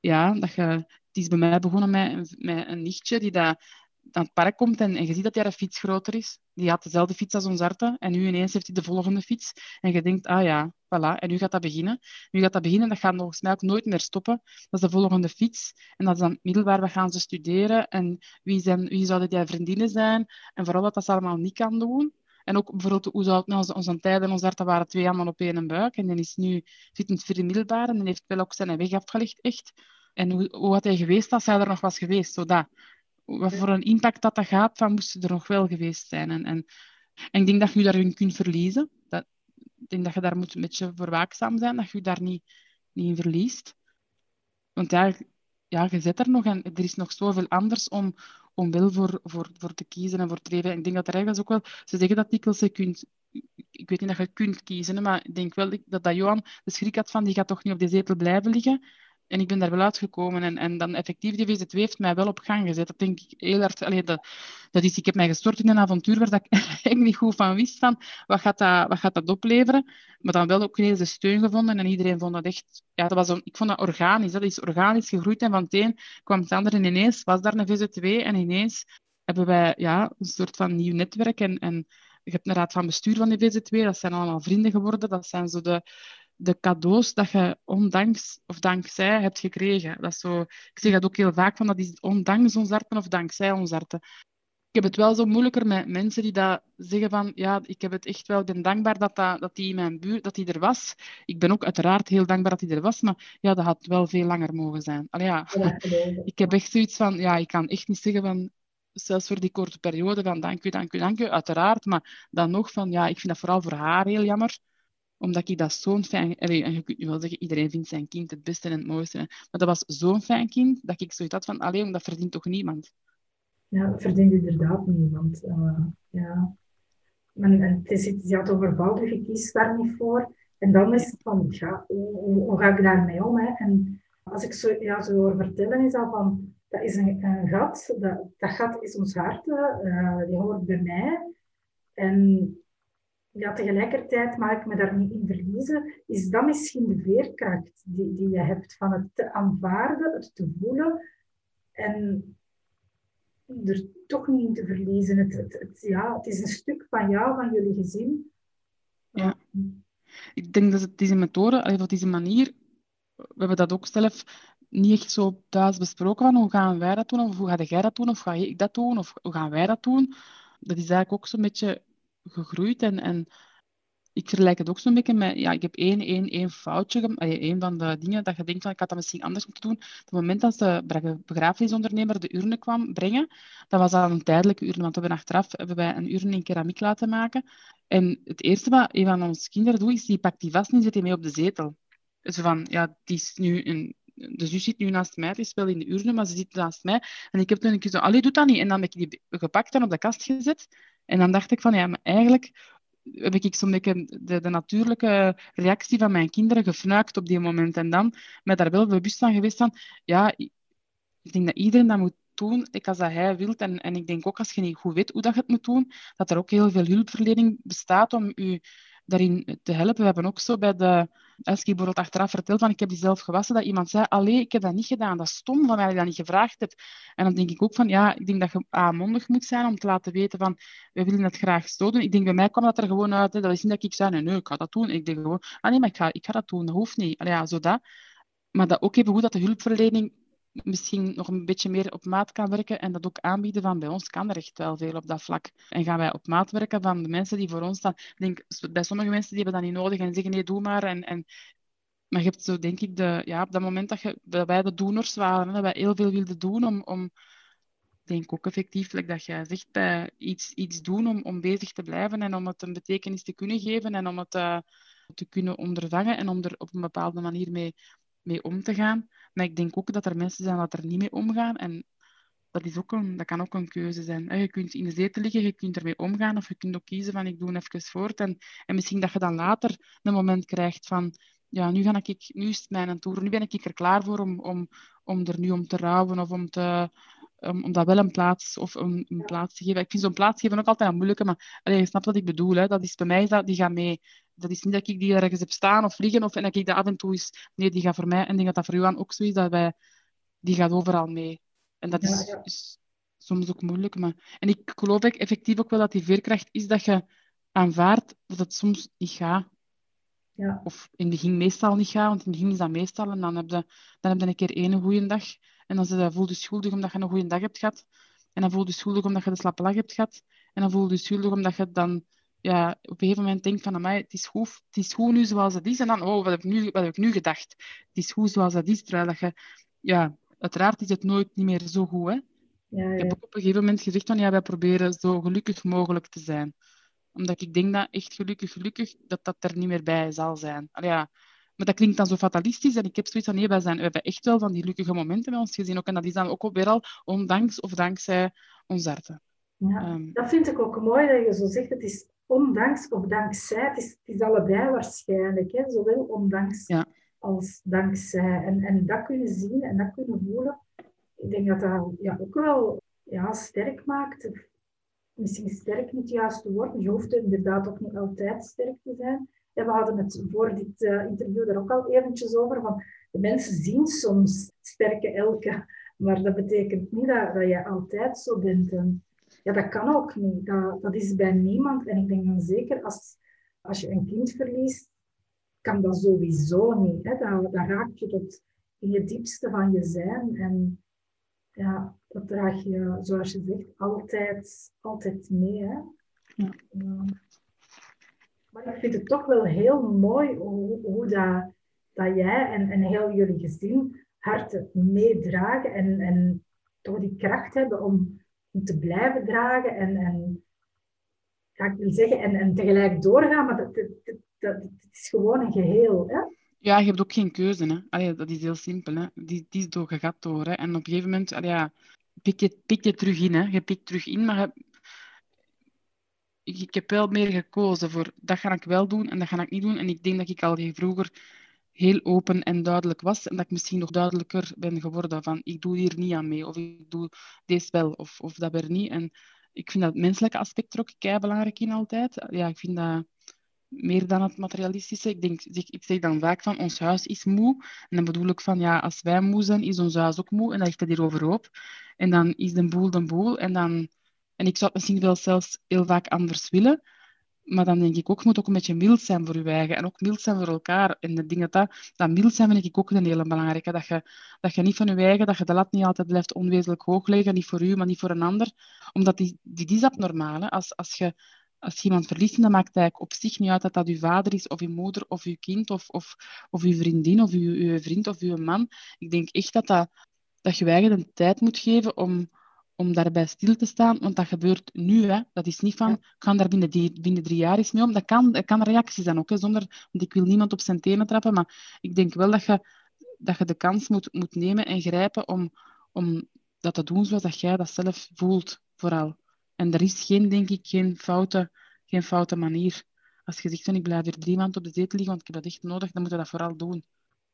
ja, dat je, het is bij mij begonnen met, met een nichtje die dat aan het park komt en, en je ziet dat hij fiets groter is. Die had dezelfde fiets als ons Arte en nu ineens heeft hij de volgende fiets. En je denkt, ah ja, voilà, en nu gaat dat beginnen. Nu gaat dat beginnen, dat gaat volgens mij ook nooit meer stoppen. Dat is de volgende fiets. En dat is dan middelbaar, wat gaan ze studeren? En wie, zijn, wie zouden die vriendinnen zijn? En vooral dat dat ze allemaal niet kan doen. En ook bijvoorbeeld, hoe zou het nou, onze tijd en ons hart, waren twee allemaal op één buik. En dan is nu zit in het vierde middelbaar en dan heeft wel ook zijn weg afgelegd, echt. En hoe, hoe had hij geweest als hij er nog was geweest? Zodat wat voor een impact dat dat gaat, van moesten er nog wel geweest zijn. En, en, en ik denk dat je je daarin kunt verliezen. Dat, ik denk dat je daar moet een beetje voor waakzaam zijn, dat je je daar niet, niet in verliest. Want ja, ja, je zit er nog en er is nog zoveel anders om, om wel voor, voor, voor te kiezen en voor te leven. Ik denk dat er eigenlijk ook wel... Ze zeggen dat dikwijls je kunt... Ik weet niet dat je kunt kiezen, maar ik denk wel dat, dat Johan de schrik had van die gaat toch niet op die zetel blijven liggen. En ik ben daar wel uitgekomen. En, en dan effectief, die VZ2 heeft mij wel op gang gezet. Dat denk ik heel hard. Allee, dat, is, ik heb mij gestort in een avontuur waar ik eigenlijk niet goed van wist van wat gaat dat, wat gaat dat opleveren. Maar dan wel ook ineens de steun gevonden. En iedereen vond dat echt... Ja, dat was een, ik vond dat organisch. Dat is organisch gegroeid. En van het een kwam het ander. En ineens was daar een VZ2. En ineens hebben wij ja, een soort van nieuw netwerk. En, en je hebt een raad van bestuur van die VZ2. Dat zijn allemaal vrienden geworden. Dat zijn zo de de cadeaus dat je ondanks of dankzij hebt gekregen. Dat is zo, ik zeg dat ook heel vaak, van dat is ondanks ons harten of dankzij ons harten. Ik heb het wel zo moeilijker met mensen die dat zeggen van ja, ik heb het echt wel, ik ben dankbaar dat, dat, dat die in mijn buurt, dat die er was. Ik ben ook uiteraard heel dankbaar dat hij er was, maar ja, dat had wel veel langer mogen zijn. Allee, ja. ik heb echt zoiets van, ja, ik kan echt niet zeggen van, zelfs voor die korte periode van dank u, dank u, dank u, uiteraard, maar dan nog van, ja, ik vind dat vooral voor haar heel jammer omdat ik dat zo'n fijn... en je kunt nu wel zeggen, iedereen vindt zijn kind het beste en het mooiste. Maar dat was zo'n fijn kind, dat ik zoiets had van, alleen, dat verdient toch niemand? Ja, dat verdient inderdaad niemand. Uh, ja. En, het is iets dat overvalt, je kiest daar niet voor. En dan is het van, ja, hoe, ga ik daarmee om? En als ik zo, ja, zo hoor vertellen, is dat van, dat is een, een gat, dat, dat gat is ons hart, uh, die hoort bij mij. En ja, tegelijkertijd mag ik me daar niet in verliezen, is dat misschien de veerkracht die, die je hebt van het te aanvaarden, het te voelen en er toch niet in te verliezen. Het, het, ja, het is een stuk van jou, van jullie gezin. Ja. Ik denk dat het deze methode, of deze manier, we hebben dat ook zelf niet echt zo thuis besproken van hoe gaan wij dat doen, of hoe ga jij dat doen, of ga ik dat doen, of hoe gaan wij dat doen. Dat is eigenlijk ook zo'n beetje gegroeid. En, en ik vergelijk het ook zo'n beetje met, ja, ik heb één, één, één foutje, één van de dingen dat je denkt van, ik had dat misschien anders moeten doen. Op het moment dat de begrafenisondernemer de urne kwam brengen, dat was al een tijdelijke urne, want we hebben achteraf hebben wij een urne in keramiek laten maken. En het eerste wat een van onze kinderen doet, is die pakt die vast en zet die mee op de zetel. Dus van, ja, die is nu een, de zus zit nu naast mij, het is wel in de urne, maar ze zit naast mij. En ik heb toen een keer zo, allee, doe dat niet. En dan heb ik die gepakt en op de kast gezet. En dan dacht ik van, ja, maar eigenlijk heb ik zo'n beetje de, de, natuurlijke reactie van mijn kinderen gefnuikt op die moment. En dan met daar wel bewust van geweest van, ja, ik denk dat iedereen dat moet doen, ik als dat hij wilt. En, en ik denk ook als je niet goed weet hoe dat je het moet doen, dat er ook heel veel hulpverlening bestaat om je daarin te helpen. We hebben ook zo bij de Elski bijvoorbeeld achteraf verteld van ik heb die zelf gewassen, dat iemand zei, allee, ik heb dat niet gedaan, dat is stom van mij dat je dat niet gevraagd hebt. En dan denk ik ook van, ja, ik denk dat je aanmondig moet zijn om te laten weten van, we willen het graag doen. Ik denk, bij mij kwam dat er gewoon uit, hè, dat is niet dat ik zei, nee, nee, ik ga dat doen. Ik denk gewoon, ah nee, maar ik ga, ik ga dat doen, dat hoeft niet. Allee, ja, zo dat. Maar dat ook even goed dat de hulpverlening misschien nog een beetje meer op maat kan werken en dat ook aanbieden van bij ons kan er echt wel veel op dat vlak. En gaan wij op maat werken van de mensen die voor ons staan. Ik denk, bij sommige mensen die hebben dat niet nodig en zeggen nee, doe maar. En, en, maar je hebt zo, denk ik, de, ja, op dat moment dat, je, dat wij de doeners waren, dat wij heel veel wilden doen om, om denk ook effectief, dat jij zegt, bij iets, iets doen om, om bezig te blijven en om het een betekenis te kunnen geven en om het uh, te kunnen ondervangen en om er op een bepaalde manier mee, mee om te gaan. Maar ik denk ook dat er mensen zijn dat er niet mee omgaan. En dat, is ook een, dat kan ook een keuze zijn. Je kunt in de zetel liggen, je kunt ermee omgaan. Of je kunt ook kiezen van ik doe even voort. En, en misschien dat je dan later een moment krijgt van ja, nu, ga ik, nu is het mijn toer. Nu ben ik er klaar voor om, om, om er nu om te rouwen of om, te, om, om dat wel een plaats, of een, een plaats te geven. Ik vind zo'n plaats geven ook altijd een moeilijke, maar allee, je snapt wat ik bedoel. Hè. Dat is bij mij, dat, die gaat mee. Dat is niet dat ik die ergens heb staan of vliegen of en dat ik dat af en toe is. Nee, die gaat voor mij, en ik denk dat dat voor Johan ook zo is, dat wij die gaat overal mee. En dat is, is, soms ook moeilijk. Maar... En ik geloof effectief ook wel dat die veerkracht is dat je aanvaardt dat het soms niet gaat. Ja. Of in het begin meestal niet gaat, want in het begin is dat meestal. En dan heb je, dan heb je een keer één goede dag. En dan voel je schuldig omdat je een goede dag hebt gehad. En dan voel je schuldig omdat je de slappe lach hebt gehad. En dan voel je schuldig omdat je dan ja, op een gegeven moment denkt van, het is, goed, het is goed nu zoals het is. En dan, oh, wat heb, ik nu, wat heb ik nu gedacht? Het is goed zoals het is. Terwijl dat je, ja, uiteraard is het nooit niet meer zo goed. Hè? Ja, ja. Ik heb ook op een gegeven moment gezegd van, ja, wij proberen zo gelukkig mogelijk te zijn. Omdat ik denk dat echt gelukkig, gelukkig, dat dat er niet meer bij zal zijn. Allee, ja, maar dat klinkt dan zo fatalistisch. En ik heb zoiets van, nee, wij zijn, we hebben echt wel van die gelukkige momenten bij ons gezien. Ook, en dat is dan ook weer al ondanks of dankzij ons arten. Ja, ehm, dat vind ik ook mooi dat je zo zegt. Het is ondanks of dankzij. Het is, het is allebei waarschijnlijk. Hè? Zowel ondanks ja. als dankzij. En, en dat kunnen zien en dat kunnen voelen. Ik denk dat dat ja, ook wel ja, sterk maakt. Misschien sterk niet het juiste woord. Je hoeft inderdaad ook niet altijd sterk te zijn. We hadden het voor dit uh, interview er ook al eventjes over. Van de mensen zien soms sterke elke. Maar dat betekent niet dat, dat je altijd zo bent. En ja, dat kan ook niet. Dat, dat is bij niemand. En ik denk dan zeker als, als je een kind verliest, kan dat sowieso niet. Hè? Dat, dat raakt je tot in je diepste van je zijn. En ja, dat draag je, zoals je zegt, altijd, altijd mee. Hè? Ja. Maar ik vind het toch wel heel mooi hoe, hoe dat, dat jij en, en heel jullie gezin harten meedragen en, en toch die kracht hebben om om te blijven dragen en, en ga ik wil zeggen, en, en tegelijk doorgaan, maar dat, dat, is gewoon een geheel. Hè? Ja, je hebt ook geen keuze. Hè? Dat is heel simpel. Hè? Die, die is door, je gaat door. Hè? En op een gegeven moment ja, pik, je, pik je terug in. Hè? Je pikt terug in, maar ik, heb wel meer gekozen voor dat ga ik wel doen en dat ga ik niet doen. En ik denk dat ik al vroeger heel open en duidelijk was. En dat ik misschien nog duidelijker ben geworden van ik doe hier niet aan mee. Of ik doe deze wel of, of dat weer niet. En ik vind dat menselijke aspect er ook kei belangrijk in altijd. Ja, ik vind dat meer dan het materialistische. Ik, denk, ik zeg dan vaak van ons huis is moe. En dan bedoel ik van ja, als wij moe zijn, is ons huis ook moe. En dan ligt het hier overhoop. En dan is de boel de boel. En, dan, en ik zou het misschien wel zelfs heel vaak anders willen. Maar dan denk ik ook, je moet ook een beetje mild zijn voor je eigen. En ook mild zijn voor elkaar. En de dingen dat, dat mild zijn vind ik ook een hele belangrijke. Dat je, dat je niet van je eigen, dat je de lat niet altijd blijft onwezenlijk hoog leggen. Niet voor u, maar niet voor een ander. Omdat die, die, is abnormaal. Hè? Als, als je als iemand verliest, dan maakt het eigenlijk op zich niet uit dat dat uw vader is, of uw moeder, of uw kind, of, of, of uw vriendin, of uw, uw vriend, of uw man. Ik denk echt dat, dat, dat je eigen de tijd moet geven om, om daarbij stil te staan, want dat gebeurt nu. Hè. Dat is niet van, ja. ik ga daar binnen, die, binnen drie jaar eens mee om. Dat kan, dat kan reacties zijn ook, hè, zonder, want ik wil niemand op zijn tenen trappen, maar ik denk wel dat je, dat je de kans moet, moet nemen en grijpen om, om dat te doen zoals dat jij dat zelf voelt, vooral. En er is geen, denk ik, geen foute, geen foute manier. Als je zegt, van, ik blijf hier drie maanden op de zetel liggen, want ik heb dat echt nodig, dan moet je dat vooral doen.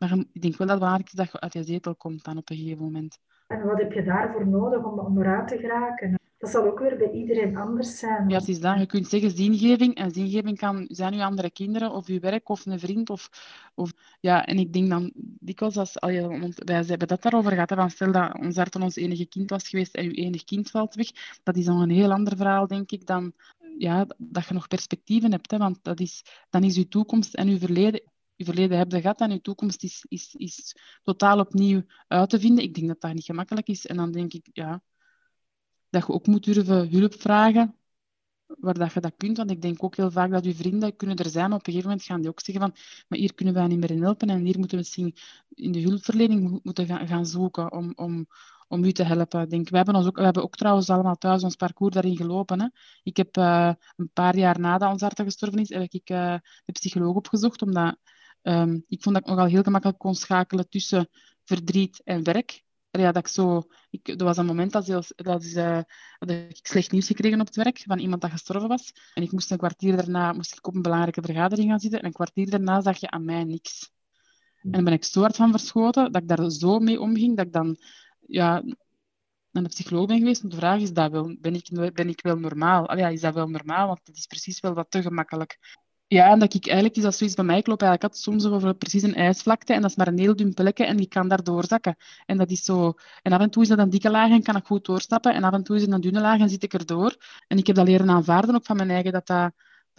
Maar ik denk wel dat het belangrijk is dat je uit je zetel komt dan op een gegeven moment. En wat heb je daarvoor nodig om, om eruit te geraken? Dat zal ook weer bij iedereen anders zijn. Ja, het is dat. Je kunt zeggen zingeving. En zingeving kan zijn uw andere kinderen, of uw werk, of een vriend. Of, of, ja, en ik denk dan dikwijls, als, al je, wij hebben dat daarover gehad, van stel dat ons hart ons enige kind was geweest en uw enige kind valt weg. Dat is dan een heel ander verhaal, denk ik, dan ja, dat je nog perspectieven hebt. Hè, want dat is, dan is uw toekomst en uw verleden je verleden hebt gehad en je toekomst is, is, is totaal opnieuw uit te vinden. Ik denk dat dat niet gemakkelijk is. En dan denk ik, ja, dat je ook moet durven hulp vragen waar dat je dat kunt. Want ik denk ook heel vaak dat je vrienden kunnen er zijn. Op een gegeven moment gaan die ook zeggen van, maar hier kunnen wij niet meer in helpen. En hier moeten we misschien in de hulpverlening moeten gaan, zoeken om, om, om u te helpen. Ik denk, we, hebben ons ook, we hebben ook trouwens allemaal thuis ons parcours daarin gelopen. Hè. Ik heb uh, een paar jaar nadat ons hart gestorven is, heb ik uh, de psycholoog opgezocht, omdat Um, ik vond dat ik nogal heel gemakkelijk kon schakelen tussen verdriet en werk. Ja, dat ik zo, ik, er was een moment dat, zelfs, dat, is, uh, dat ik slecht nieuws gekregen op het werk van iemand dat gestorven was. En ik moest een kwartier daarna moest ik op een belangrijke vergadering gaan zitten. En een kwartier daarna zag je aan mij niks. En dan ben ik zo hard van verschoten dat ik daar zo mee omging dat ik dan ja, naar de psycholoog ben geweest. Want de vraag is, dat wel, ben, ik, ben ik wel normaal? Allee, ja, is dat wel normaal? Want het is precies wel wat te gemakkelijk. Ja, en dat ik eigenlijk, is dat zoiets bij mij, ik eigenlijk altijd soms over precies een ijsvlakte en dat is maar een heel dun plekje en die kan daar doorzakken. En dat is zo, en af en toe is dat een dikke laag en kan ik goed doorstappen en af en toe is het een dunne laag en zit ik erdoor. En ik heb dat leren aanvaarden ook van mijn eigen, dat dat,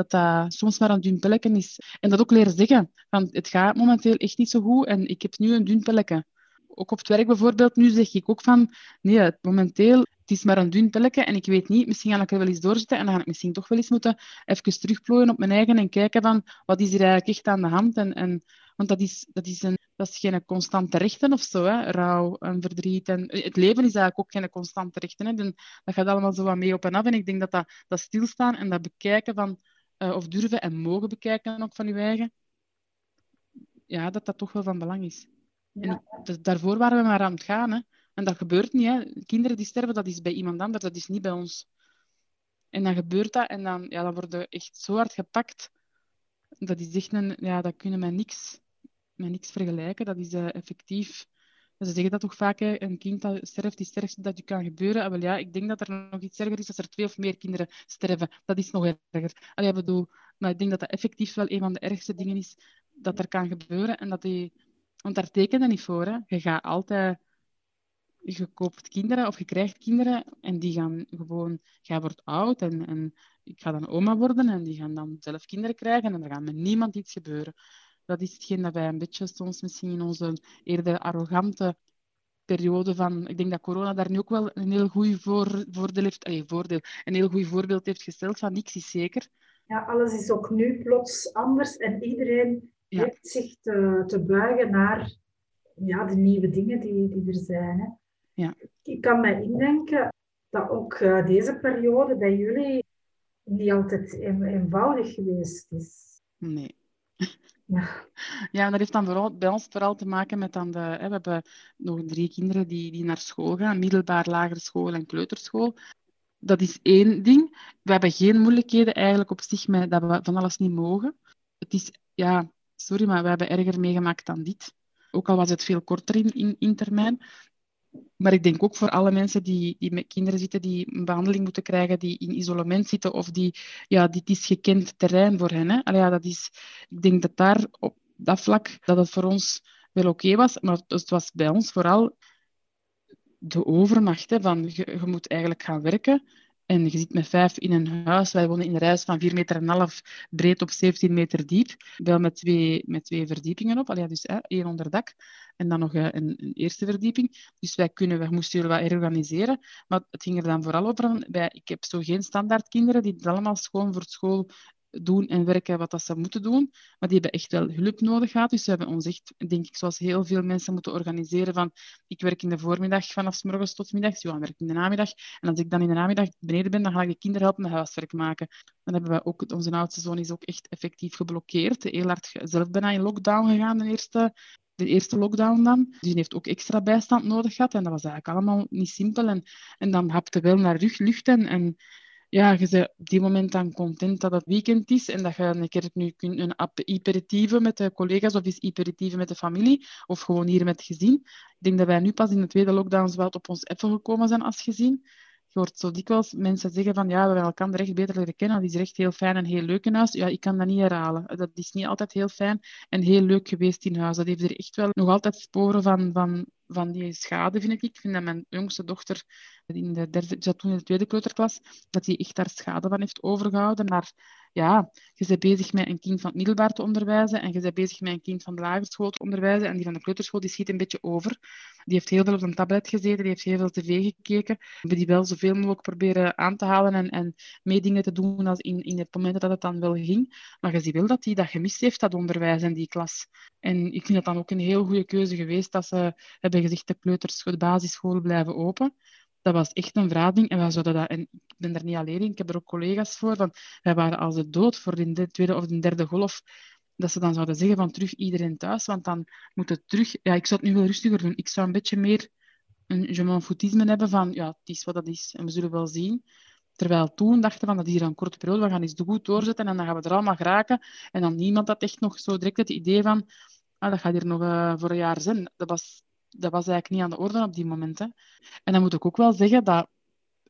dat, soms maar een dun plekje is. En dat ook leren zeggen, van het gaat momenteel echt niet zo goed en ik heb nu een dun plekje. Ook op het werk bijvoorbeeld, nu zeg ik ook van, nee, momenteel het is maar een dun pelletje en ik weet niet, misschien ga ik er wel eens doorzitten en dan ga ik misschien toch wel eens moeten even terugplooien op mijn eigen en kijken van wat is er eigenlijk echt aan de hand. En, en, want dat is, dat, is een, dat is geen constante rechten of zo, hè? rouw en verdriet. En, het leven is eigenlijk ook geen constante rechten. Hè? dat gaat allemaal zo wat mee op en af. En ik denk dat dat, dat stilstaan en dat bekijken van, uh, of durven en mogen bekijken ook van je eigen, ja, dat dat toch wel van belang is. Ja. En, daarvoor waren we maar aan het gaan. Hè? En dat gebeurt niet. Hè. Kinderen die sterven, dat is bij iemand anders, dat is niet bij ons. En dan gebeurt dat en dan, ja, dan worden echt zo hard gepakt. Dat echt een, ja, dat kunnen met niks, met niks vergelijken. Dat is uh, effectief. Ze zeggen dat toch vaak, hè, een kind dat sterft, is het sterfste dat je kan gebeuren. Ah, wel, ja, ik denk dat er nog iets erger is als er twee of meer kinderen sterven. Dat is nog erger. Allee, bedoel, maar ik denk dat dat effectief wel een van de ergste dingen is dat er kan gebeuren. En dat die, want daar tekenen niet voor. Hè. Je gaat altijd je koopt kinderen of je krijgt kinderen en die gaan gewoon, jij wordt oud en, en ik ga dan oma worden en die gaan dan zelf kinderen krijgen en er gaat met niemand iets gebeuren. Dat is hetgeen dat wij een beetje soms misschien in onze eerder arrogante periode van, ik denk dat corona daar nu ook wel een heel goed voor, voordeel heeft, voordeel, een heel goed voorbeeld heeft gesteld van niks is zeker. Ja, alles is ook nu plots anders en iedereen heeft zich te, te buigen naar ja, de nieuwe dingen die, die er zijn. Hè. Ja. Ik kan me indenken dat ook uh, deze periode bij jullie niet altijd eenvoudig geweest is. Nee. Ja. ja, dat heeft dan vooral, bij ons vooral te maken met dan de... Hè, we hebben nog drie kinderen die, die naar school gaan, middelbaar, lagere school en kleuterschool. Dat is één ding. We hebben geen moeilijkheden eigenlijk op zich met dat we van alles niet mogen. Het is, ja, sorry, maar we hebben erger meegemaakt dan dit. Ook al was het veel korter in, in, in termijn. Maar ik denk ook voor alle mensen die, die met kinderen zitten, die een behandeling moeten krijgen, die in isolement zitten of die, ja, dit is gekend terrein voor hen. Hè. Ja, dat is, ik denk dat daar op dat vlak, dat het voor ons wel oké was, maar het was bij ons vooral de overmacht hè, van je, moet eigenlijk gaan werken en je zit met vijf in een huis. Wij wonen in een huis van 4,5 meter en half breed op 17 meter diep. Wel met twee, met twee verdiepingen op. Allee, dus hè, één onder dak. En dan nog een, een, eerste verdieping. Dus wij, kunnen, wij moesten jullie wat herorganiseren. Maar het ging er dan vooral over. Wij, ik heb zo geen standaard kinderen die het allemaal schoon voor school doen en werken wat dat ze moeten doen. Maar die hebben echt wel hulp nodig gehad. Dus we hebben ons echt, denk ik, zoals heel veel mensen moeten organiseren van ik werk in de voormiddag vanaf s morgens tot middags, Johan werkt in de namiddag. En als ik dan in de namiddag beneden ben, dan ga ik de kinderen helpen met huiswerk maken. Dan hebben we ook, onze oudste zoon is ook echt effectief geblokkeerd. Heel hard zelf bijna in lockdown gegaan de eerste de eerste lockdown dan. Dus die heeft ook extra bijstand nodig gehad. En dat was eigenlijk allemaal niet simpel. En, en dan hapte wel naar rug, lucht. En, en ja, je bent op die moment dan content dat het weekend is en dat je een keer nu kunt een aperitieve met de collega's of eens aperitieve met de familie of gewoon hier met het gezin. Ik denk dat wij nu pas in de tweede lockdown wel op ons even gekomen zijn als gezin. Je hoort zo dikwijls mensen zeggen van ja, we hebben elkaar echt beter leren kennen. Dat is echt heel fijn en heel leuk in huis. Ja, ik kan dat niet herhalen. Dat is niet altijd heel fijn en heel leuk geweest in huis. Dat heeft er echt wel nog altijd sporen van, van, van die schade, vind ik. Ik vind dat mijn jongste dochter in de derde, zat toen in de tweede kleuterklas, dat hij echt daar schade van heeft overgehouden. Maar ja, je bent bezig met een kind van het middelbaar te onderwijzen en je bent bezig met een kind van de lagere school te onderwijzen en die van de kleuterschool die schiet een beetje over. Die heeft heel veel op een tablet gezeten, die heeft heel veel tv gekeken. We hebben die wel zoveel mogelijk proberen aan te halen en, en mee dingen te doen als in, in het moment dat het dan wel ging. Maar je ziet wel dat hij dat gemist heeft, dat onderwijs in die klas. En ik vind dat dan ook een heel goede keuze geweest dat ze hebben gezegd de kleuters, de basisscholen blijven open dat was echt een verrading. En, wij zouden dat, en ik ben er niet alleen in, ik heb er ook collega's voor. Van, wij waren als de dood voor de tweede of de derde golf. Dat ze dan zouden zeggen van terug iedereen thuis. Want dan moet het terug... Ja, ik zou het nu wel rustiger doen. Ik zou een beetje meer een je m'en hebben van ja, het is wat dat is. En we zullen wel zien. Terwijl toen dachten van dat is hier een korte periode, we gaan eens goed doorzetten en dan gaan we er allemaal geraken. En dan niemand had echt nog zo direct het idee van ah, dat gaat hier nog uh, voor een jaar zijn. Dat was dat was eigenlijk niet aan de orde op die moment. Hè. En dan moet ik ook wel zeggen dat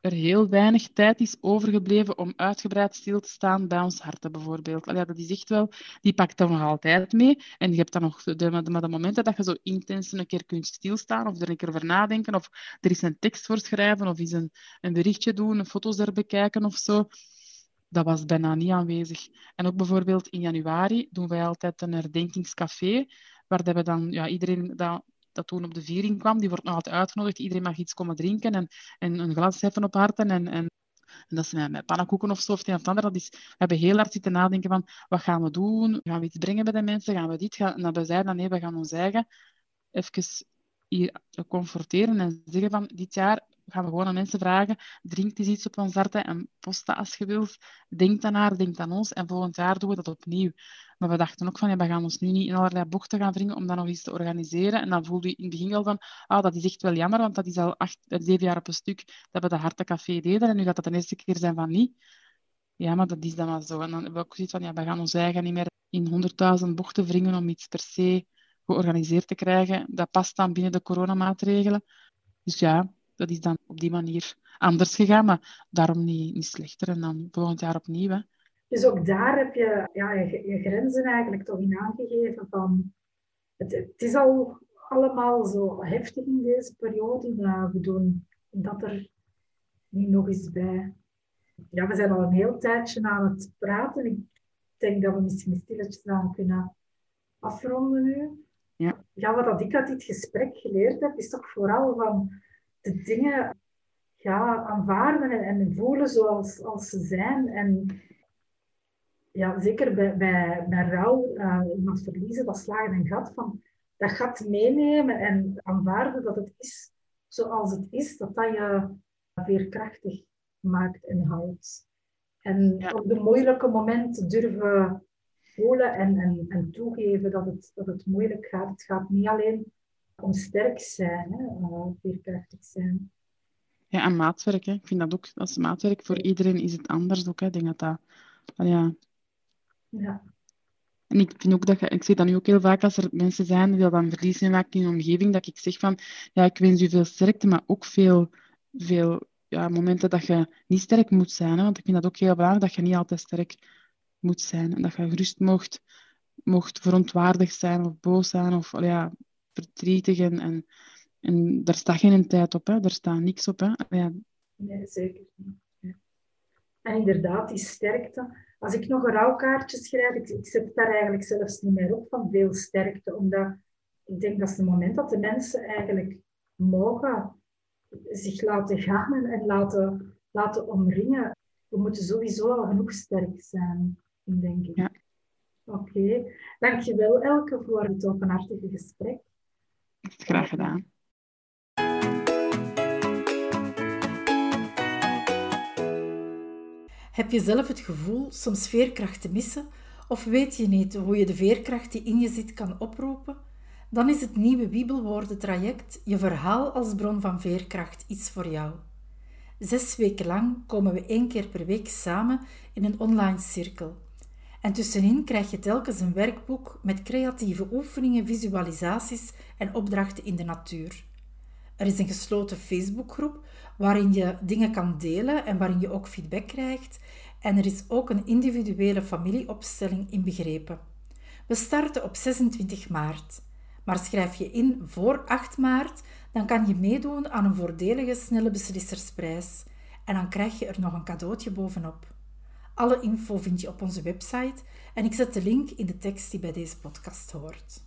er heel weinig tijd is overgebleven om uitgebreid stil te staan bij ons harten, bijvoorbeeld. Dat is echt wel, die pakt dan nog altijd mee. En je hebt dan nog de, de, de, momenten dat je zo intens een keer kunt stilstaan, of er een keer over nadenken, of er is een tekst voor schrijven, of is een, een berichtje doen, foto's er bekijken of zo. Dat was bijna niet aanwezig. En ook bijvoorbeeld in januari doen wij altijd een herdenkingscafé, waar we dan ja, iedereen dat dat toen op de viering kwam, die wordt nog altijd uitgenodigd. Iedereen mag iets komen drinken en, en een glas heffen op harten. En, en, en dat is met, met pannenkoeken of zo of een of ander. Dat is, we hebben heel hard zitten nadenken van, wat gaan we doen? Gaan we iets brengen bij de mensen? Gaan we dit? Gaan, en dat we zeiden, nee, we gaan ons eigen even hier confronteren en zeggen van, dit jaar gaan we gewoon aan mensen vragen, drink eens iets op ons harten en post dat als je wilt. Denk dan naar, denk aan ons en volgend jaar doen we dat opnieuw. Maar we dachten ook van, ja, we gaan ons nu niet in allerlei bochten gaan wringen om dat nog eens te organiseren. En dan voelde je in het begin al van, ah, dat is echt wel jammer, want dat is al acht, eh, zeven jaar op een stuk dat we de Hartencafé deden. En nu gaat dat de eerste keer zijn van niet. Ja, maar dat is dan wel zo. En dan hebben we ook zoiets van, ja, we gaan ons eigen niet meer in honderdduizend bochten wringen om iets per se georganiseerd te krijgen. Dat past dan binnen de coronamaatregelen. Dus ja, dat is dan op die manier anders gegaan, maar daarom niet, niet slechter. En dan volgend jaar opnieuw. Dus ook daar heb je ja, je, je grenzen eigenlijk toch in aangegeven van... Het, het, is al allemaal zo heftig in deze periode. Dat we doen dat er niet nog eens bij. Ja, we zijn al een heel tijdje aan het praten. Ik denk dat we misschien stilletjes aan kunnen afronden nu. Ja. ja, wat ik uit dit gesprek geleerd heb, is toch vooral van de dingen ja, aanvaarden en, en voelen zoals als ze zijn. En ja, zeker bij, bij, bij rouw, uh, iemand verliezen, dat slagen en gat van dat gat meenemen en aanvaarden dat het is zoals het is, dat dat je veerkrachtig maakt en houdt. En op de moeilijke momenten durven voelen en, en, en toegeven dat het, dat het moeilijk gaat. Het gaat niet alleen om sterk zijn, hè, uh, veerkrachtig zijn. Ja, en maatwerk. Hè. Ik vind dat ook, als maatwerk voor iedereen is het anders ook. Hè. Ik denk dat dat... ja. Ja. En ik vind ook dat ik zie dat nu ook heel vaak als er mensen zijn die dan verlies maken in de omgeving, dat ik zeg van, ja, ik wens u veel sterkte, maar ook veel, veel ja, momenten dat je niet sterk moet zijn. Hè? Want ik vind dat ook heel belangrijk, dat je niet altijd sterk moet zijn. En dat je gerust mocht, mocht verontwaardigd zijn of boos zijn of ja, verdrietig. En, en, en daar staat geen tijd op, hè. daar staat niks op. Hè. Ja. Nee, zeker niet. En inderdaad, die sterkte. Als ik nog een rouwkaartje schrijf, ik, ik zet daar eigenlijk zelfs niet meer op van veel sterkte, omdat ik denk dat is het moment dat de mensen eigenlijk mogen zich laten gaan en, en laten, laten omringen. We moeten sowieso al genoeg sterk zijn, denk ik. Ja. Oké, okay. dankjewel Elke voor het openhartige gesprek. Graag gedaan. Heb je zelf het gevoel soms veerkracht te missen of weet je niet hoe je de veerkracht die in je zit kan oproepen? Dan is het nieuwe Bibelwoorden traject Je verhaal als bron van veerkracht iets voor jou. Zes weken lang komen we één keer per week samen in een online cirkel. En tussenin krijg je telkens een werkboek met creatieve oefeningen, visualisaties en opdrachten in de natuur. Er is een gesloten Facebookgroep waarin je dingen kan delen en waarin je ook feedback krijgt. En er is ook een individuele familieopstelling inbegrepen. We starten op 26 maart. Maar schrijf je in voor 8 maart, dan kan je meedoen aan een voordelige snelle beslissersprijs. En dan krijg je er nog een cadeautje bovenop. Alle info vind je op onze website en ik zet de link in de tekst die bij deze podcast hoort.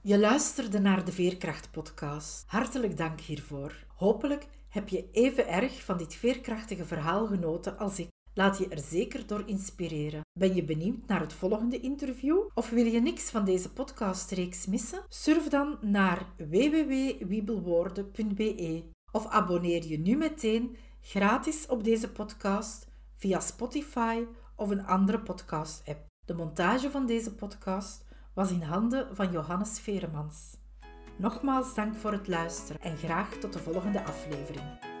Je luisterde naar de Veerkracht-podcast. Hartelijk dank hiervoor. Hopelijk heb je even erg van dit veerkrachtige verhaal genoten als ik. Laat je er zeker door inspireren. Ben je benieuwd naar het volgende interview? Of wil je niks van deze podcastreeks missen? Surf dan naar www.wiebelwoorden.be of abonneer je nu meteen gratis op deze podcast via Spotify of een andere podcast-app. De montage van deze podcast was in handen van Johannes Veremans. Nogmaals dank voor het luisteren en graag tot de volgende aflevering.